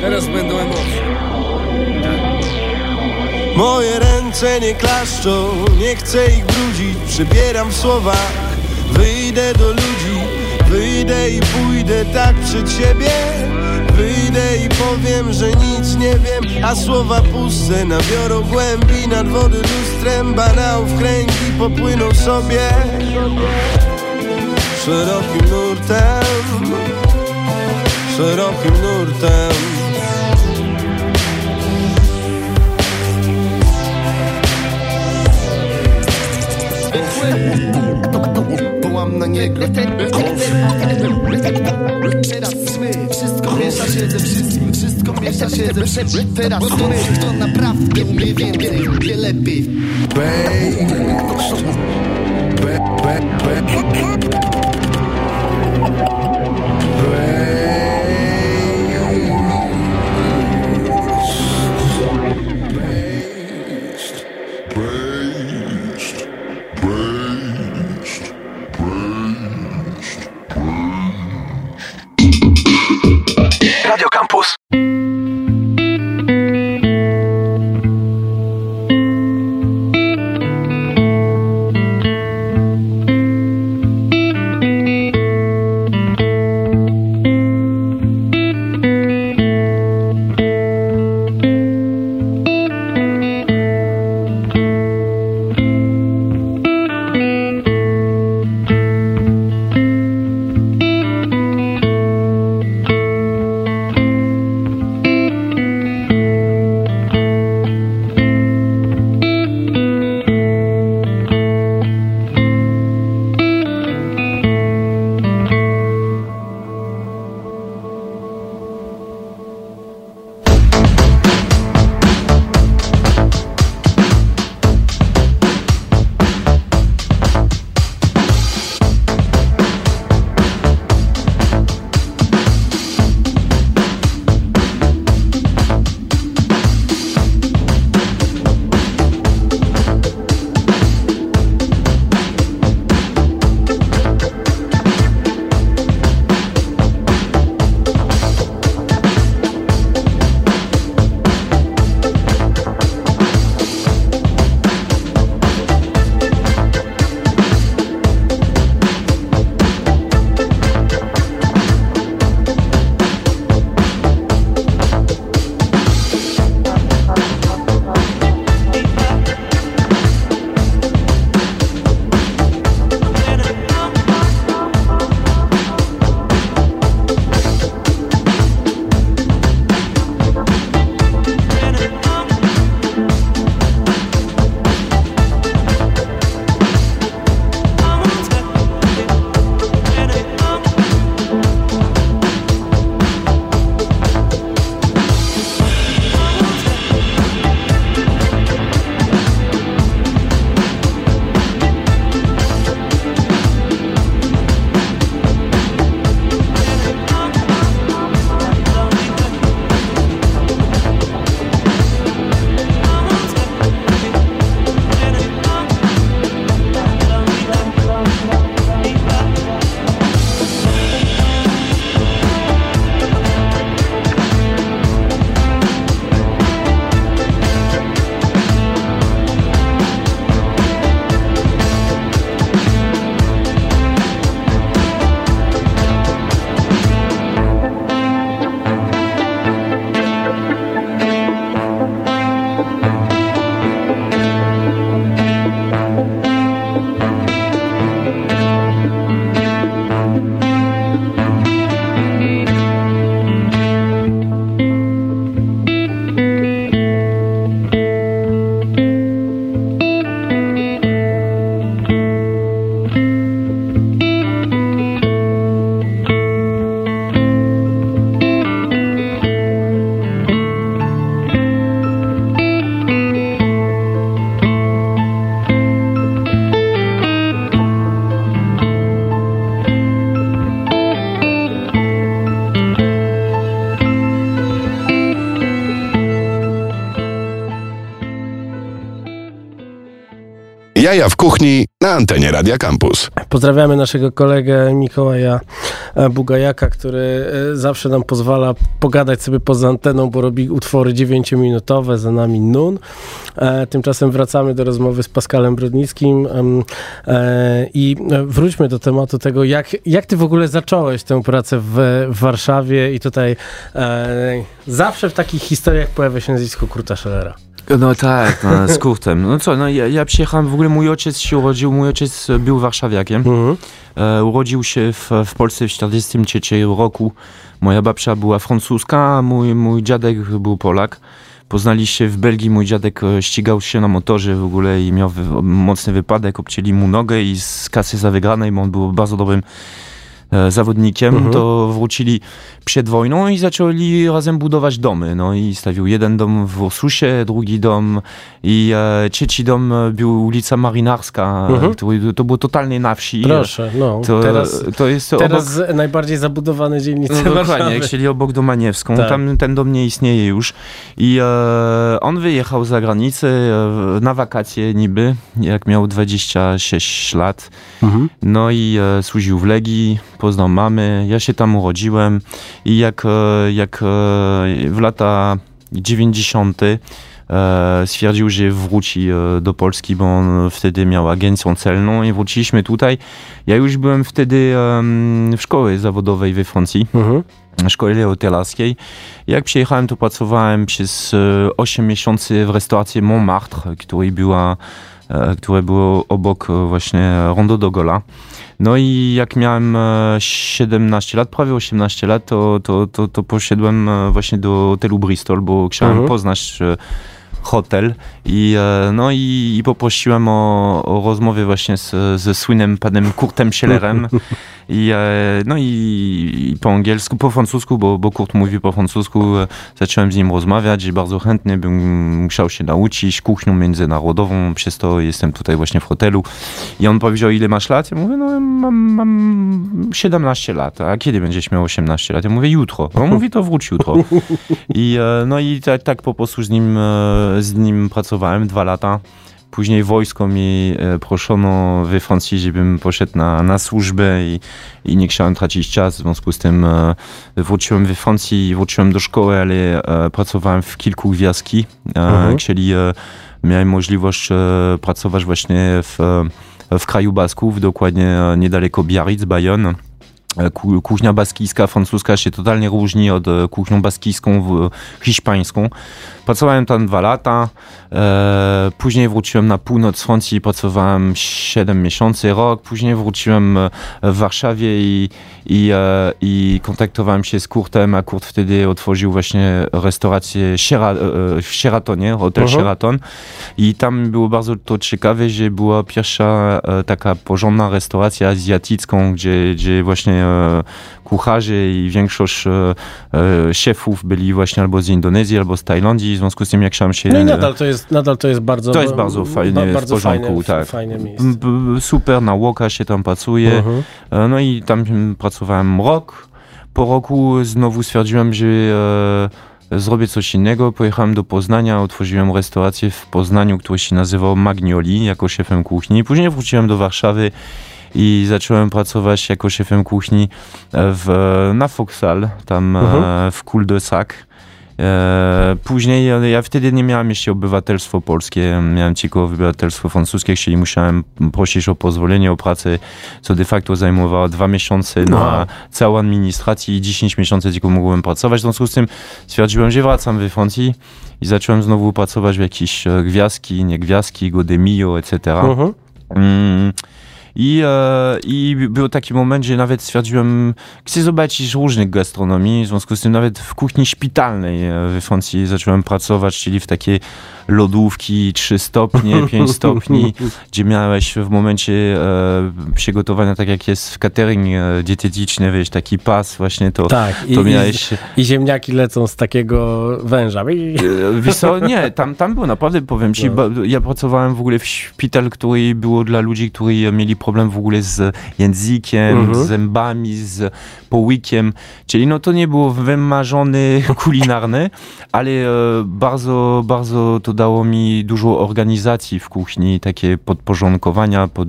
Teraz będą emocje. Moje ręce nie klaszczą, nie chcę ich brudzić. Przybieram w słowach, wyjdę do ludzi. Wyjdę i pójdę tak przed siebie. Wyjdę i powiem, że nic nie wiem A słowa puste nabiorą głębi. Nad wody lustrem banałów kręgi popłyną sobie. Szerokim nurtem Szerokim nurtem Wołam na niego Teraz Wszystko miesza się ze wszystkim Wszystko miesza się ze wszystkim. Teraz my Kto naprawdę umie więcej Wie lepiej. Jaja w kuchni na antenie Radia Campus. Pozdrawiamy naszego kolegę Mikołaja e, Bugajaka, który e, zawsze nam pozwala pogadać sobie poza anteną, bo robi utwory 9-minutowe, za nami Nun. E, Tymczasem wracamy do rozmowy z Paskalem Brodnickim i wróćmy do tematu tego, jak, jak ty w ogóle zacząłeś tę pracę w, w Warszawie i tutaj zawsze w takich historiach pojawia się nazwisko Kurta Schellera. No tak, no, z Kurtem. No co, no ja, ja przyjechałem, w ogóle mój ojciec się urodził, mój ojciec był warszawiakiem. Mhm. E, urodził się w, w Polsce w 1943 roku. Moja babcia była francuska, a mój, mój dziadek był Polak. Poznali się w Belgii, mój dziadek e, ścigał się na motorze w ogóle i miał wy, mocny wypadek, obcięli mu nogę i z kasy za wygranej, bo on był bardzo dobrym zawodnikiem, Mhm. to wrócili przed wojną i zaczęli razem budować domy. No i stawił jeden dom w Ursusie, drugi dom i e, trzeci dom e, był ulica Marynarska, Mhm. e, który, to było totalnie na wsi. Proszę, no. To, teraz to jest teraz obok... najbardziej zabudowane dzielnice No, dokładnie, Warszawy. jak chcieli obok Domaniewską, Tak. tam ten dom nie istnieje już. I e, on wyjechał za granicę e, na wakacje niby, jak miał 26 lat. Mhm. No i e, służył w Legii, poznał mamy, ja się tam urodziłem i jak, e, jak e, w lata 90. E, stwierdził, że wróci do Polski, bo on wtedy miał agencję celną i wróciliśmy tutaj. Ja już byłem wtedy w szkole zawodowej we Francji Mhm. szkole hotelarskiej. Jak przyjechałem, to pracowałem przez e, 8 miesięcy w restauracji Montmartre, która była, które było obok e, właśnie Rondo do Gola. No i jak miałem e, 17 lat, prawie 18 lat, to, to, to, to poszedłem e, właśnie do hotelu Bristol, bo chciałem Mhm. poznać e, hotel i, e, no i, i poprosiłem o, o rozmowę właśnie z, ze słynnym panem Kurtem Schellerem i, e, no i, po angielsku, po francusku, bo, bo Kurt mówi po francusku, e, zacząłem z nim rozmawiać i bardzo chętnie bym musiał się nauczyć kuchnią międzynarodową, przez to jestem tutaj właśnie w hotelu i on powiedział, ile masz lat? Ja mówię, no mam, mam 17 lat, a kiedy będziesz miał 18 lat? Ja mówię, jutro. On mówi, to wróć jutro. I, e, no i tak, tak po prostu z nim, z nim pracowałem dwa lata. Później wojsko mi e, proszono we Francji, żebym poszedł na, na służbę i, i nie chciałem tracić czas. W związku z tym e, wróciłem we Francji, wróciłem do szkoły, ale e, pracowałem w kilku gwiazdki, Mhm. czyli miałem możliwość pracować właśnie w, w kraju Basków, dokładnie niedaleko Biarritz, Bayonne. E, ku- Kuchnia baskijska, francuska się totalnie różni od e, kuchnią baskijską, w- hiszpańską. Pracowałem tam dwa lata, e, później wróciłem na północ Francji, pracowałem 7 miesięcy, rok, później wróciłem e, w Warszawie i, i, e, i kontaktowałem się z Kurtem, a Kurt wtedy otworzył właśnie restaurację e, w Sheratonie, hotel Mhm. Sheraton i tam było bardzo to ciekawe, że była pierwsza e, taka porządna restauracja azjatycką, gdzie, gdzie właśnie e, kucharze i większość e, e, szefów byli właśnie albo z Indonezji, albo z Tajlandii, w związku z tym jak chciałem się... No i nadal to jest, nadal to jest bardzo... To jest bardzo fajnie, w bardzo porządku, fajne, tak. fajne Super, na łoka się tam pracuje. Mhm. E, No i tam mm, pracowałem rok. Po roku znowu stwierdziłem, że zrobię coś innego. Pojechałem do Poznania, otworzyłem restaurację w Poznaniu, która się nazywał Magnoli, jako szefem kuchni. Później wróciłem do Warszawy i zacząłem pracować jako szefem kuchni e, w, na Foksal, tam Mhm. e, w Cul de Sac. E, później ja wtedy nie miałem jeszcze obywatelstwo polskie, miałem tylko obywatelstwo francuskie, czyli musiałem prosić o pozwolenie o pracę, co de facto zajmowało dwa miesiące na Aha. całą administrację i 10 miesięcy tylko mogłem pracować. W związku z tym stwierdziłem, że wracam we Francji i zacząłem znowu pracować w jakieś gwiazdki, nie gwiazdki, Godemio, etc. Mhm. Mm. I, e, I był taki moment, że nawet stwierdziłem, chcę zobaczyć różnych gastronomii, w związku z tym nawet w kuchni szpitalnej e, we Francji zacząłem pracować, czyli w takiej lodówki 3 stopnie, 5 stopni, gdzie miałeś w momencie e, przygotowania, tak jak jest w catering e, dietetyczny, wiesz, taki pas właśnie, to, Tak, i, to miałeś... i, i ziemniaki lecą z takiego węża. I- E, Wiesz co, nie, tam, tam było naprawdę, powiem ci, No. ba- ja pracowałem w ogóle w szpital, który było dla ludzi, którzy mieli problem w ogóle z językiem, Mhm. z zębami, z połykiem, czyli no to nie było wymarzone kulinarne, ale e, bardzo, bardzo to dało mi dużo organizacji w kuchni, takie podporządkowania pod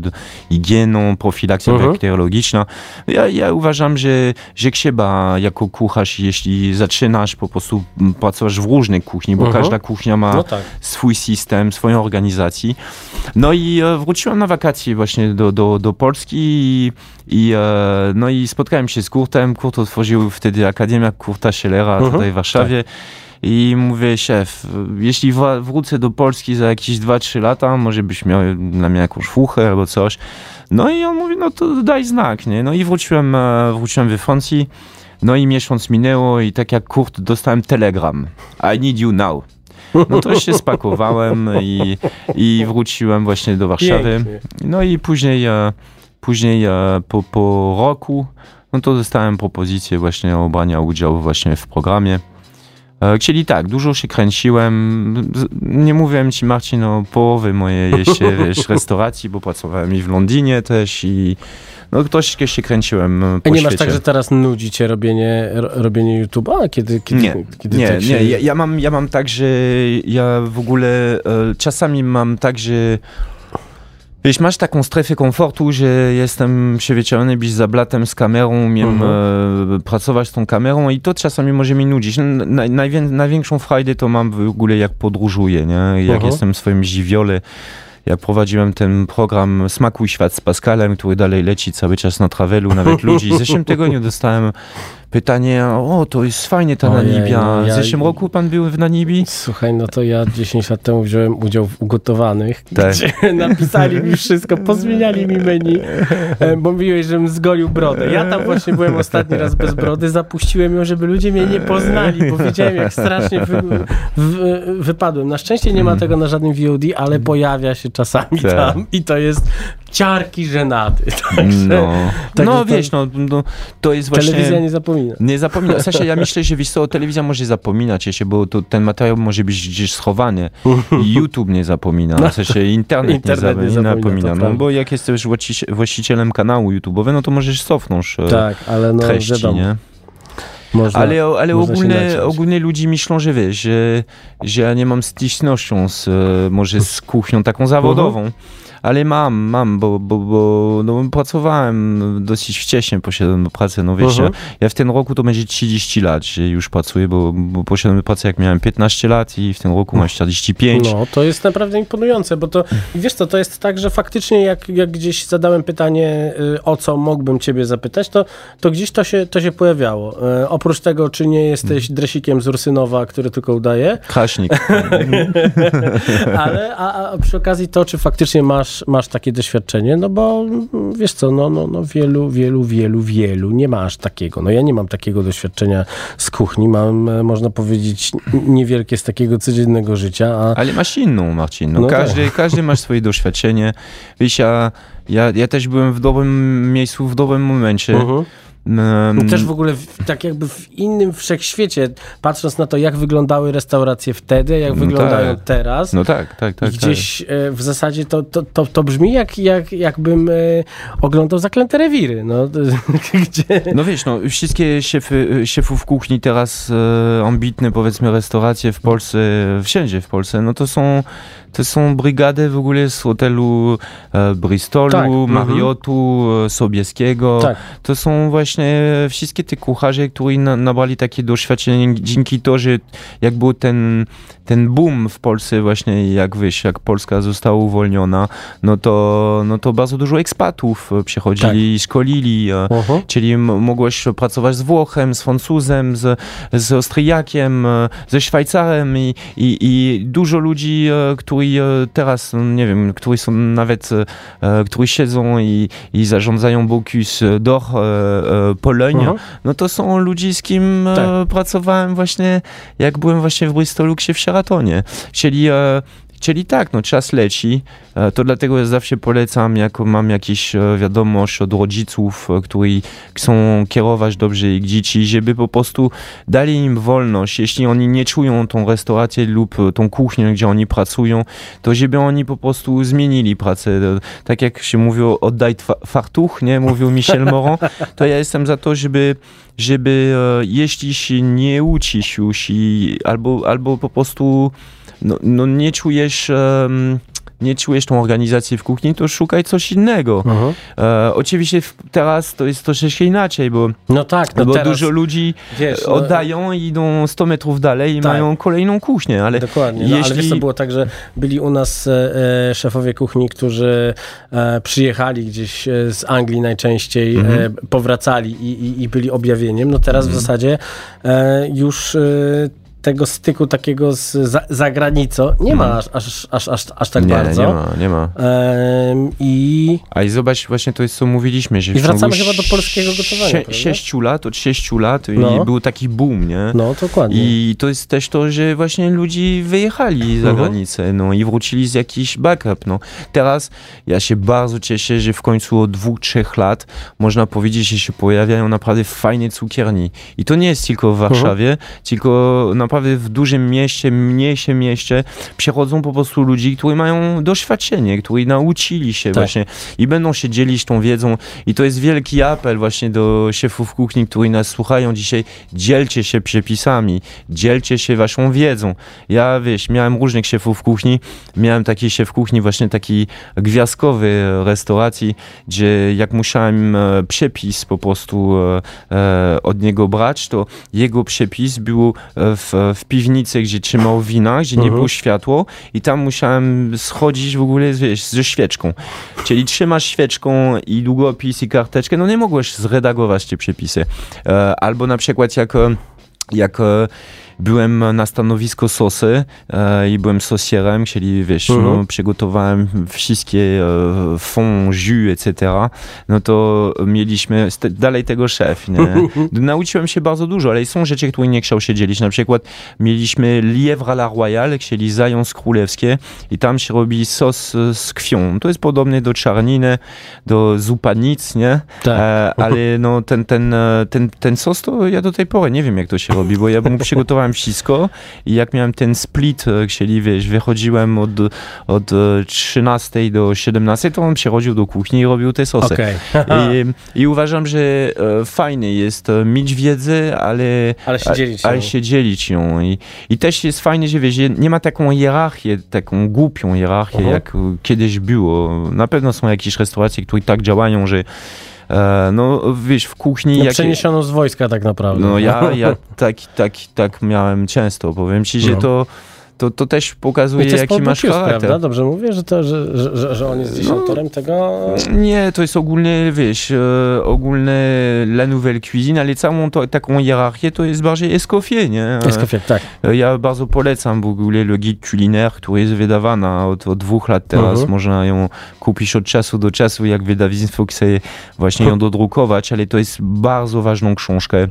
higieną, profilakcja Mhm. bakteriologiczna. Ja, ja uważam, że, że trzeba jako kucharz, jeśli zaczynasz po prostu pracować w różnej kuchni, bo Mhm. każda kuchnia ma No tak. swój system, swoją organizację. No i e, wróciłem na wakacje właśnie do, do, do Polski i, i, e, no i spotkałem się z Kurtem. Kurt otworzył wtedy Akademia Kurta Schellera Mhm. tutaj w Warszawie. I mówię, szef, jeśli wrócę do Polski za jakieś 2-3 lata, może byś miał dla mnie jakąś fuchę albo coś. No i on mówi, no to daj znak, nie? No i wróciłem, e, wróciłem we Francji. No i miesiąc minęło i tak jak Kurt dostałem telegram. I need you now. No to się spakowałem i, i wróciłem właśnie do Warszawy. Pięknie. No i później, e, później e, po, po roku, no to dostałem propozycję właśnie obrania udziału właśnie w programie. E, Czyli tak, dużo się kręciłem. Nie mówiłem ci, Marcin, o połowy mojej jeszcze wiesz, restauracji, bo pracowałem i w Londynie też i no troszkę się kręciłem A po nie świecie. masz tak, że teraz nudzi cię robienie, ro- robienie YouTube'a? Kiedy, kiedy, Nie, kiedy nie, tak się... nie. Ja, ja, mam, ja mam tak, że ja w ogóle e, czasami mam tak, że Wiesz, masz taką strefę komfortu, że jestem przyzwyczajony być za blatem z kamerą, umiem Mhm. e, pracować z tą kamerą i to czasami może mnie nudzić. Naj, najwię, największą frajdę to mam w ogóle jak podróżuję, nie? Jak Mhm. jestem w swoim żywiole. Jak prowadziłem ten program Smakuj Świat z Pascalem, który dalej leci cały czas na travelu, nawet ludzi. W zeszłym tygodniu dostałem pytanie, o, to jest fajnie ta Ojej, Namibia. no W ja- zeszłym roku pan był w Namibii? Słuchaj, no to ja 10 lat temu wziąłem udział w ugotowanych, Tak. gdzie napisali mi wszystko, pozmieniali mi menu, e, bo mówiłeś, żebym zgolił brodę. Ja tam właśnie byłem ostatni raz bez brody, zapuściłem ją, żeby ludzie mnie nie poznali, bo wiedziałem, jak strasznie wy, w, wypadłem. Na szczęście nie ma tego na żadnym VOD, ale pojawia się czasami Mhm. Tak. tam i to jest ciarki żenady. Także, No, także no to- wiesz, no, no, to jest właśnie... Telewizja nie zapomina. Nie zapomina. W sensie ja myślę, że wiesz co, telewizja może zapominać jeszcze, bo to, ten materiał może być gdzieś schowany. YouTube nie zapomina. W sensie internet, Internet nie, nie za- nie zapomina, zapomina. No bo jak jesteś właścici- właścicielem kanału YouTube'owego, no to możesz cofnąć e, Tak, ale no treści, wiadomo. nie? Można, Ale, ale można ogólnie, ogólnie ludzie myślą, że wiesz, że, że ja nie mam stycznością z, e, może z kuchnią taką zawodową. Mhm. Ale mam, mam, bo, bo, bo no, pracowałem dosyć wcześnie, poszedłem do pracy. No wiesz, Mhm. ja, ja w tym roku to będzie 30 lat, że już pracuję, bo, bo poszedłem do pracy jak miałem 15 lat i w tym roku mam 45. No, to jest naprawdę imponujące, bo to, wiesz co, to jest tak, że faktycznie jak, jak gdzieś zadałem pytanie, y, o co mógłbym ciebie zapytać, to, to gdzieś to się, to się pojawiało. E, oprócz tego, czy nie jesteś dresikiem z Ursynowa, który tylko udaje, Kraśnik. ale a, a przy okazji to, czy faktycznie masz, masz takie doświadczenie, no bo wiesz co, no, no, no wielu, wielu, wielu, wielu nie masz takiego. No ja nie mam takiego doświadczenia z kuchni, mam, e, można powiedzieć, niewielkie z takiego codziennego życia, a Ale masz inną, Marcin. No, No każdy, każdy ma swoje doświadczenie. Wiesz, ja, ja, ja też byłem w dobrym miejscu, w dobrym momencie. Mhm. Em, Też w ogóle w, tak jakby w innym wszechświecie, patrząc na to, jak wyglądały restauracje wtedy, jak No wyglądają tak. teraz. No tak, tak, tak. Gdzieś e, w zasadzie to, to, to, to brzmi jak, jak, jakbym e, oglądał zaklęte rewiry. No, gdzie... tak. No wiesz, no, wszystkie szefy, szefów kuchni teraz e, ambitne, powiedzmy, restauracje w Polsce, wszędzie w Polsce, no to są, to są brygady w ogóle z hotelu e, Bristolu, Tak, mhm. Marriotu, e, Sobieskiego. Tak. To są właśnie wszystkie te kucharze, którzy na, nabrali takie doświadczenie dzięki to, że jak był ten, ten boom w Polsce właśnie, jak wiesz, jak Polska została uwolniona, no to, no to bardzo dużo ekspatów e, przychodzili, szkolili, e, Mhm. czyli mogłeś pracować z Włochem, z Francuzem, z, z Austriakiem, ze Szwajcarem i, i, i dużo ludzi, e, którzy e, teraz, no, nie wiem, którzy są nawet, e, którzy siedzą i, i zarządzają Bocuse d'Or e, e, Pologne, Mhm. no to są ludzi, z kim e, Tak. pracowałem właśnie, jak byłem właśnie w Bristolu, gdzie w Sheratonie. Czyli e, czyli tak, no czas leci, e, to dlatego ja zawsze polecam, jak mam jakieś e, wiadomość od rodziców, e, którzy chcą kierować dobrze ich dzieci, żeby po prostu dali im wolność, jeśli oni nie czują tą restaurację lub tą kuchnię, gdzie oni pracują, to żeby oni po prostu zmienili pracę. Tak jak się mówiło, oddaj fartuch, nie? Mówił Michel Moran, to ja jestem za to, żeby żeby jeśli się nie uczysz już i albo, albo po prostu no, no nie czujesz em, nie czujesz tą organizację w kuchni, to szukaj coś innego. E, oczywiście w- teraz to jest troszeczkę inaczej, bo, No tak, no bo teraz, dużo ludzi wiesz, e, no- oddają i idą 100 metrów dalej i Tak. mają kolejną kuchnię, ale Dokładnie, no, jeśli... ale wiesz co było tak, że byli u nas e, e, szefowie kuchni, którzy e, przyjechali gdzieś e, z Anglii najczęściej, Mhm. powracali i, i, i byli objawieniem. No teraz w zasadzie e, już tego styku takiego z za, za granicą nie ma aż, aż, aż, aż, aż tak Mhm. nie, bardzo. nie ma, nie ma. Em, I, A i zobacz, właśnie to jest co mówiliśmy, że I wracamy chyba do polskiego gotowania, sie- prawda? sześciu lat, od sześciu lat No. i był taki boom, nie? no dokładnie. I to jest też to, że właśnie ludzi wyjechali za Mhm. granicę no, i wrócili z jakiś backup. No. Teraz ja się bardzo cieszę, że w końcu od dwóch, trzech lat można powiedzieć, że się pojawiają naprawdę fajne cukierni. I to nie jest tylko w Warszawie, tylko naprawdę w dużym mieście, mniejszym mieście przychodzą po prostu ludzi, którzy mają doświadczenie, którzy nauczyli się Tak. właśnie i będą się dzielić tą wiedzą. I to jest wielki apel właśnie do szefów kuchni, którzy nas słuchają dzisiaj. Dzielcie się przepisami, dzielcie się waszą wiedzą. Ja, wiesz, miałem różnych szefów kuchni. Miałem taki szef kuchni, właśnie taki gwiazdkowy restauracji, gdzie jak musiałem e, przepis po prostu e, e, od niego brać, to jego przepis był w, w piwnicy, gdzie trzymał wina, gdzie nie Mhm. było światło i tam musiałem schodzić w ogóle wiesz, ze świeczką. Czyli trzymasz świeczką i długopis i karteczkę, no nie mogłeś zredagować te przepisy. E, Albo na przykład jak, e, jak e, byłem na stanowisko sosy e, i byłem sosierem, czyli wiesz, Mhm. no, przygotowałem wszystkie e, fond, jus, etc., no to mieliśmy dalej tego szef, nie? Nauczyłem się bardzo dużo, ale są rzeczy, które nie chciał się dzielić. Na przykład mieliśmy lièvre à la royale, czyli zając królewskie i tam się robi sos e, z krwią. To jest podobne do czarniny, do zupanic, nie? Tak. E, ale no ten, ten, e, ten, ten sos to ja do tej pory nie wiem jak to się robi, bo ja mu przygotowałem wszystko i jak miałem ten split, e, czyli wiesz, wychodziłem od, od e, 13 do 17, to on przychodził do kuchni i robił te sosy. Okej. I, I uważam, że e, fajnie jest e, mieć wiedzę, ale, Ale się dzielić ale się dzielić ją. I, I też jest fajnie, że wiesz, nie ma taką hierarchię, taką głupią hierarchię, Mhm. jak e, kiedyś było. Na pewno są jakieś restauracje, które tak działają, że e, no wiesz, w kuchni... No, jak- przeniesiono z wojska tak naprawdę. no ja, ja tak, tak, tak miałem często. Powiem ci, że No. to, to, to też pokazuje, to jaki masz Bocuse, charakter. prawda? Dobrze mówię, że, to, że, że, że, on jest gdzieś No. autorem tego... Nie, to jest ogólnie, wiesz, e, ogólne La Nouvelle Cuisine, ale całą to, taką hierarchię to jest bardziej Escoffier, nie? E, Escoffier, tak. e, Ja bardzo polecam w ogóle le guide culinaire, który jest wydawana od, od dwóch lat teraz. Mhm. Można ją kupić od czasu do czasu, jak wydawnictwo chce właśnie ją dodrukować, ale to jest bardzo ważną książkę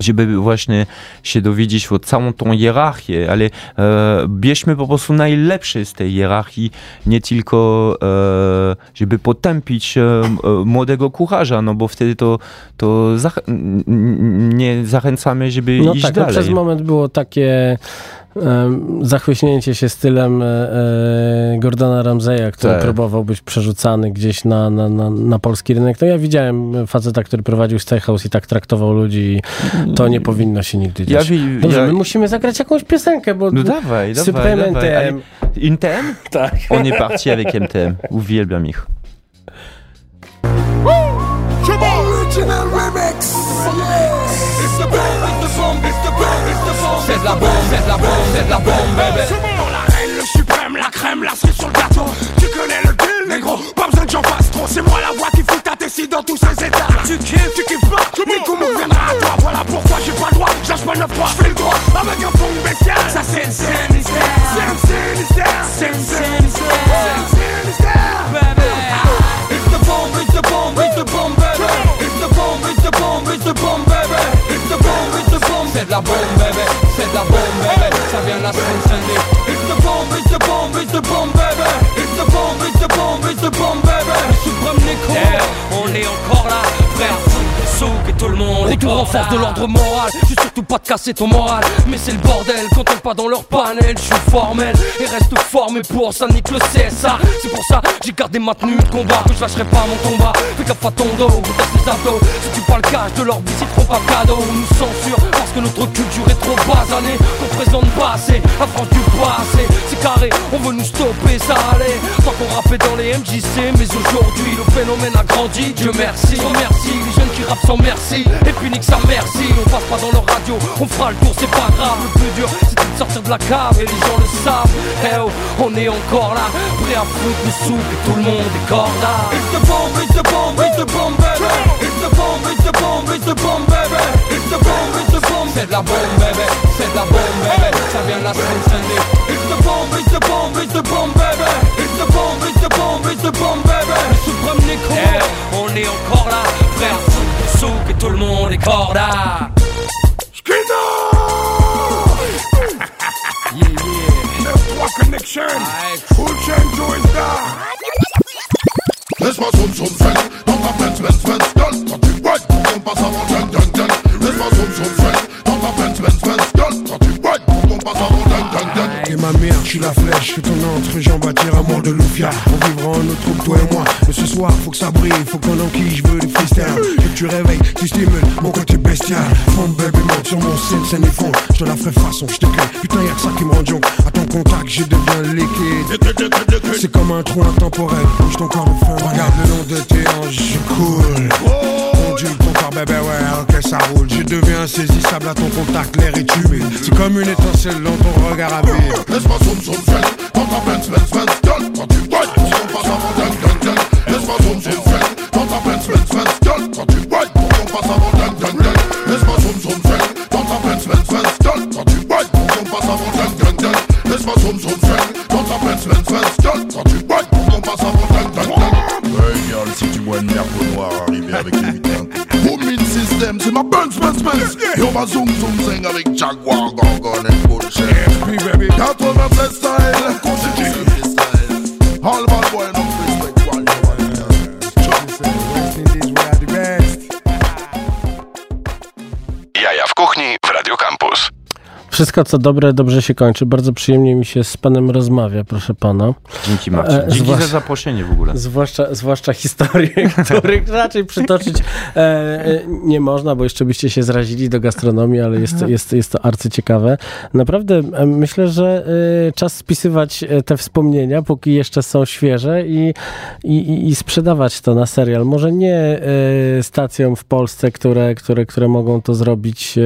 żeby właśnie się dowiedzieć o całą tą hierarchię, ale e, bierzmy po prostu najlepsze z tej hierarchii, nie tylko e, żeby potępić e, e, młodego kucharza, no bo wtedy to, to zach- nie zachęcamy, żeby No iść tak, no dalej. przez moment było takie em, zachłyśnięcie się stylem e, e, Gordona Ramseya, który Tak. próbował być przerzucany gdzieś na, na, na, na polski rynek. No ja widziałem faceta, który prowadził steakhouse i tak traktował ludzi. To nie powinno się nigdy Ja dziać. wi- Dobrze, ja- my musimy zagrać jakąś piosenkę, bo No dawaj, dawaj, dawaj. Intem? Tak. On est parti avec MTM. Uwielbiam ich. Original c'est de la bombe, bombe, baby. La reine, le suprême, la crème, la cerise sur le gâteau. Force de l'ordre moral. Je suis surtout pas de casser ton moral. Mais c'est le bordel quand on pas dans leur panel. Je suis formel et reste formé pour ça nique le CSA. C'est pour ça j'ai gardé ma tenue de combat. Que je lâcherai pas mon combat. Fais gaffe à ton dos, Si tu parles cash de leur vie, c'est trop pas cadeau. On nous censure parce que notre culture est trop basanée. Qu'on présente pas assez. La France du passé. C'est carré, on veut nous stopper, ça allait. Tant qu'on rappait dans les MJC. Mais aujourd'hui, le phénomène a grandi. Dieu merci, remercie les jeunes qui rappent sans merci Et puis nique sa merci On passe pas dans leur radio On fera le tour c'est pas grave Le plus dur sortir de la cave Et les gens le savent Eh oh on est encore là Prêt à foutre le soupe Et tout le monde est corda It's the bomb, it's the bomb, it's the bomb baby It's the bomb, it's the bomb, it's the bomb baby It's the bomb, it's the bomb C'est de la bombe bébé C'est de la bombe bébé Ça vient de la Seine-Saint-Denis It's the bomb, it's the bomb, it's the bomb baby It's the bomb, it's the bomb, it's the bomb baby Suprême Nico Eh on est encore là Frère souk et tout le monde est corda Et ma mère, je suis la flèche, je ton entrejambe à dire à de Lufia. On vivra en nos troupes, toi et moi. Faut que ça brille, faut qu'on enquille, je veux des freestyle. Que tu réveilles, tu stimules mon côté bestial. Mon bébé monte sur mon scène, scène et fond. Je la ferai façon, je te crée. Putain, y'a que ça qui me rend jonc. À ton contact, je deviens liquide. C'est comme un trou intemporel, bouge ton corps feu. Regarde le long de tes hanches, je coule. Ondule ton corps, bébé, ouais, ok, ça roule. Je deviens insaisissable à ton contact, l'air est humide. C'est comme une étincelle dans ton regard à. Laisse-moi zoom zoom Benz Gueule Quand tu Zoom zoom Hey girl, si tu vois une merde noire arriver avec une Booming system, c'est ma Benz, Benz, Benz Yo, ma zoom zoom zing avec Jaguar, Gorgon and bullshit. That's what I'm saying Wszystko co dobre, dobrze się kończy. Bardzo przyjemnie mi się z panem rozmawia, proszę pana. Dzięki Marcin. E, Dzięki zwłasz- za zaproszenie w ogóle. Zwłaszcza, zwłaszcza historie, których raczej przytoczyć e, e, nie można, bo jeszcze byście się zrazili do gastronomii, ale jest, to- jest, jest to arcyciekawe. Naprawdę e, myślę, że e, czas spisywać te wspomnienia, póki jeszcze są świeże i, i, i- sprzedawać to na serial. Może nie e, stacjom w Polsce, które, które, które mogą to zrobić e,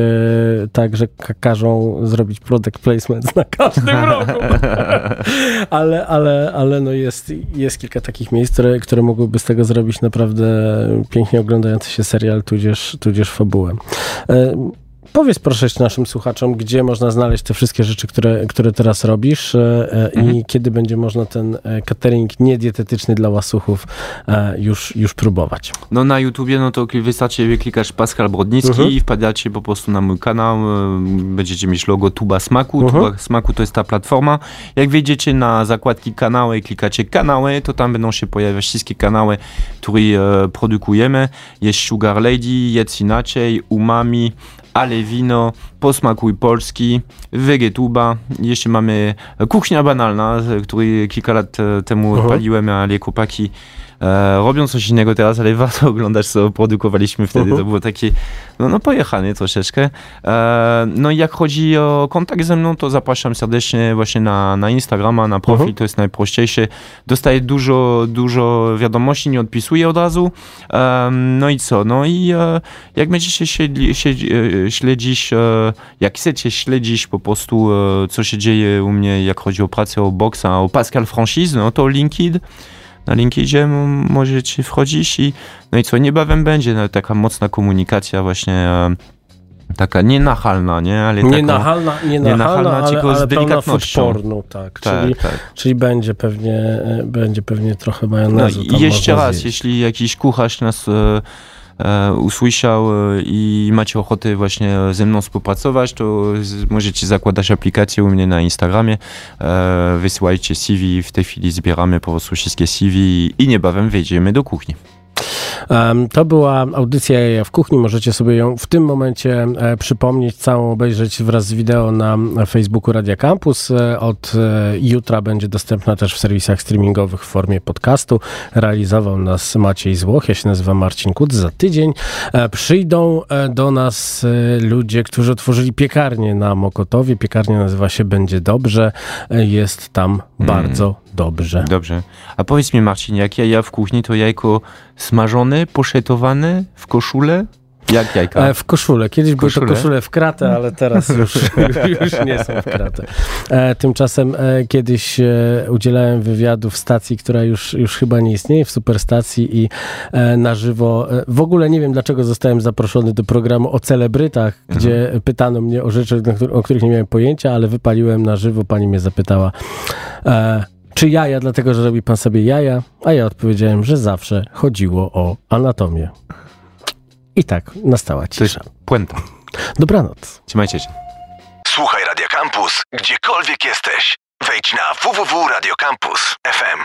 tak, że ka- każą zrobić product placement na każdym rogu. ale, ale, ale no jest, jest kilka takich miejsc, które, które mogłyby z tego zrobić naprawdę pięknie oglądający się serial, tudzież, tudzież fabułę. Powiedz proszę naszym słuchaczom, gdzie można znaleźć te wszystkie rzeczy, które, które teraz robisz e, e, i kiedy będzie można ten e, catering niedietetyczny dla łasuchów już, już próbować. No na YouTubie, no to wystarczy wyklikać Pascal Brodnicki Mhm. i wpadacie po prostu na mój kanał, będziecie mieć logo Tuba Smaku. Mhm. Tuba Smaku to jest ta platforma. Jak wejdziecie na zakładki kanały i klikacie kanały, to tam będą się pojawiać wszystkie kanały, które produkujemy. Jest Sugar Lady, Jedz Inaczej, Umami, Ale Wino, Posmakuj Polski, Wegetuba. Jeszcze mamy Kuchnia Banalna, który kilka lat e, temu odpaliłem, ale chłopaki e, robią coś innego teraz, ale warto oglądać, co produkowaliśmy wtedy. Mhm. To było takie, no, no pojechane troszeczkę. E, no i jak chodzi o kontakt ze mną, to zapraszam serdecznie właśnie na, na Instagrama, na profil, Mhm. to jest najprościejsze. Dostaję dużo, dużo wiadomości, nie odpisuję od razu. E, no i co? No i e, jak będziecie śledzi, śledzi, śledzić, e, jak chcecie śledzić po prostu, e, co się dzieje u mnie, jak chodzi o pracę, o boksa, o Pascal Franchise, no to LinkedIn. Na LinkedInie możecie wchodzić i no i co, niebawem będzie no, taka mocna komunikacja właśnie e, taka nienachalna, nie? Ale Nie taka, nachalna, nie nachalna, nienachalna, ale, tylko ale z pełna delikatnością. pornu, tak. Tak, czyli, tak. czyli będzie pewnie, e, będzie pewnie trochę No majonezu. i tam jeszcze raz, zjeść. jeśli jakiś kucharz nas e, usłyszał e, i macie ochotę właśnie ze mną współpracować, to możecie zakładać aplikację u mnie na Instagramie, e, wysyłajcie CV, w tej chwili zbieramy po prostu wszystkie CV i niebawem wejdziemy do kuchni. To była audycja Jaja w kuchni. Możecie sobie ją w tym momencie e, przypomnieć, całą obejrzeć wraz z wideo na Facebooku Radia Campus. E, od e, jutra będzie dostępna też w serwisach streamingowych w formie podcastu. Realizował nas Maciej Złoch. Ja się nazywam Marcin Kut. Za tydzień przyjdą do nas ludzie, którzy otworzyli piekarnię na Mokotowie. Piekarnia nazywa się Będzie Dobrze. Jest tam bardzo dobrze. Dobrze. A powiedz mi Marcin, jak jaja w kuchni, to jajko smażone, poszetowane w koszulę? Jak jajka? E, w koszulę. Kiedyś były to koszule w kratę, ale teraz już, już nie są w kratę. E, tymczasem e, kiedyś udzielałem wywiadu w stacji, która już, już chyba nie istnieje, w superstacji i na żywo. W ogóle nie wiem, dlaczego zostałem zaproszony do programu o celebrytach, gdzie pytano mnie o rzeczy, o których nie miałem pojęcia, ale wypaliłem na żywo. Pani mnie zapytała, czy jaja, dlatego że robi pan sobie jaja? A ja odpowiedziałem, że zawsze chodziło o anatomię. I tak nastała cisza. Puenta. Dobranoc. Trzymajcie się. Słuchaj Radio Campus, gdziekolwiek jesteś. Wejdź na www.radiocampus.fm.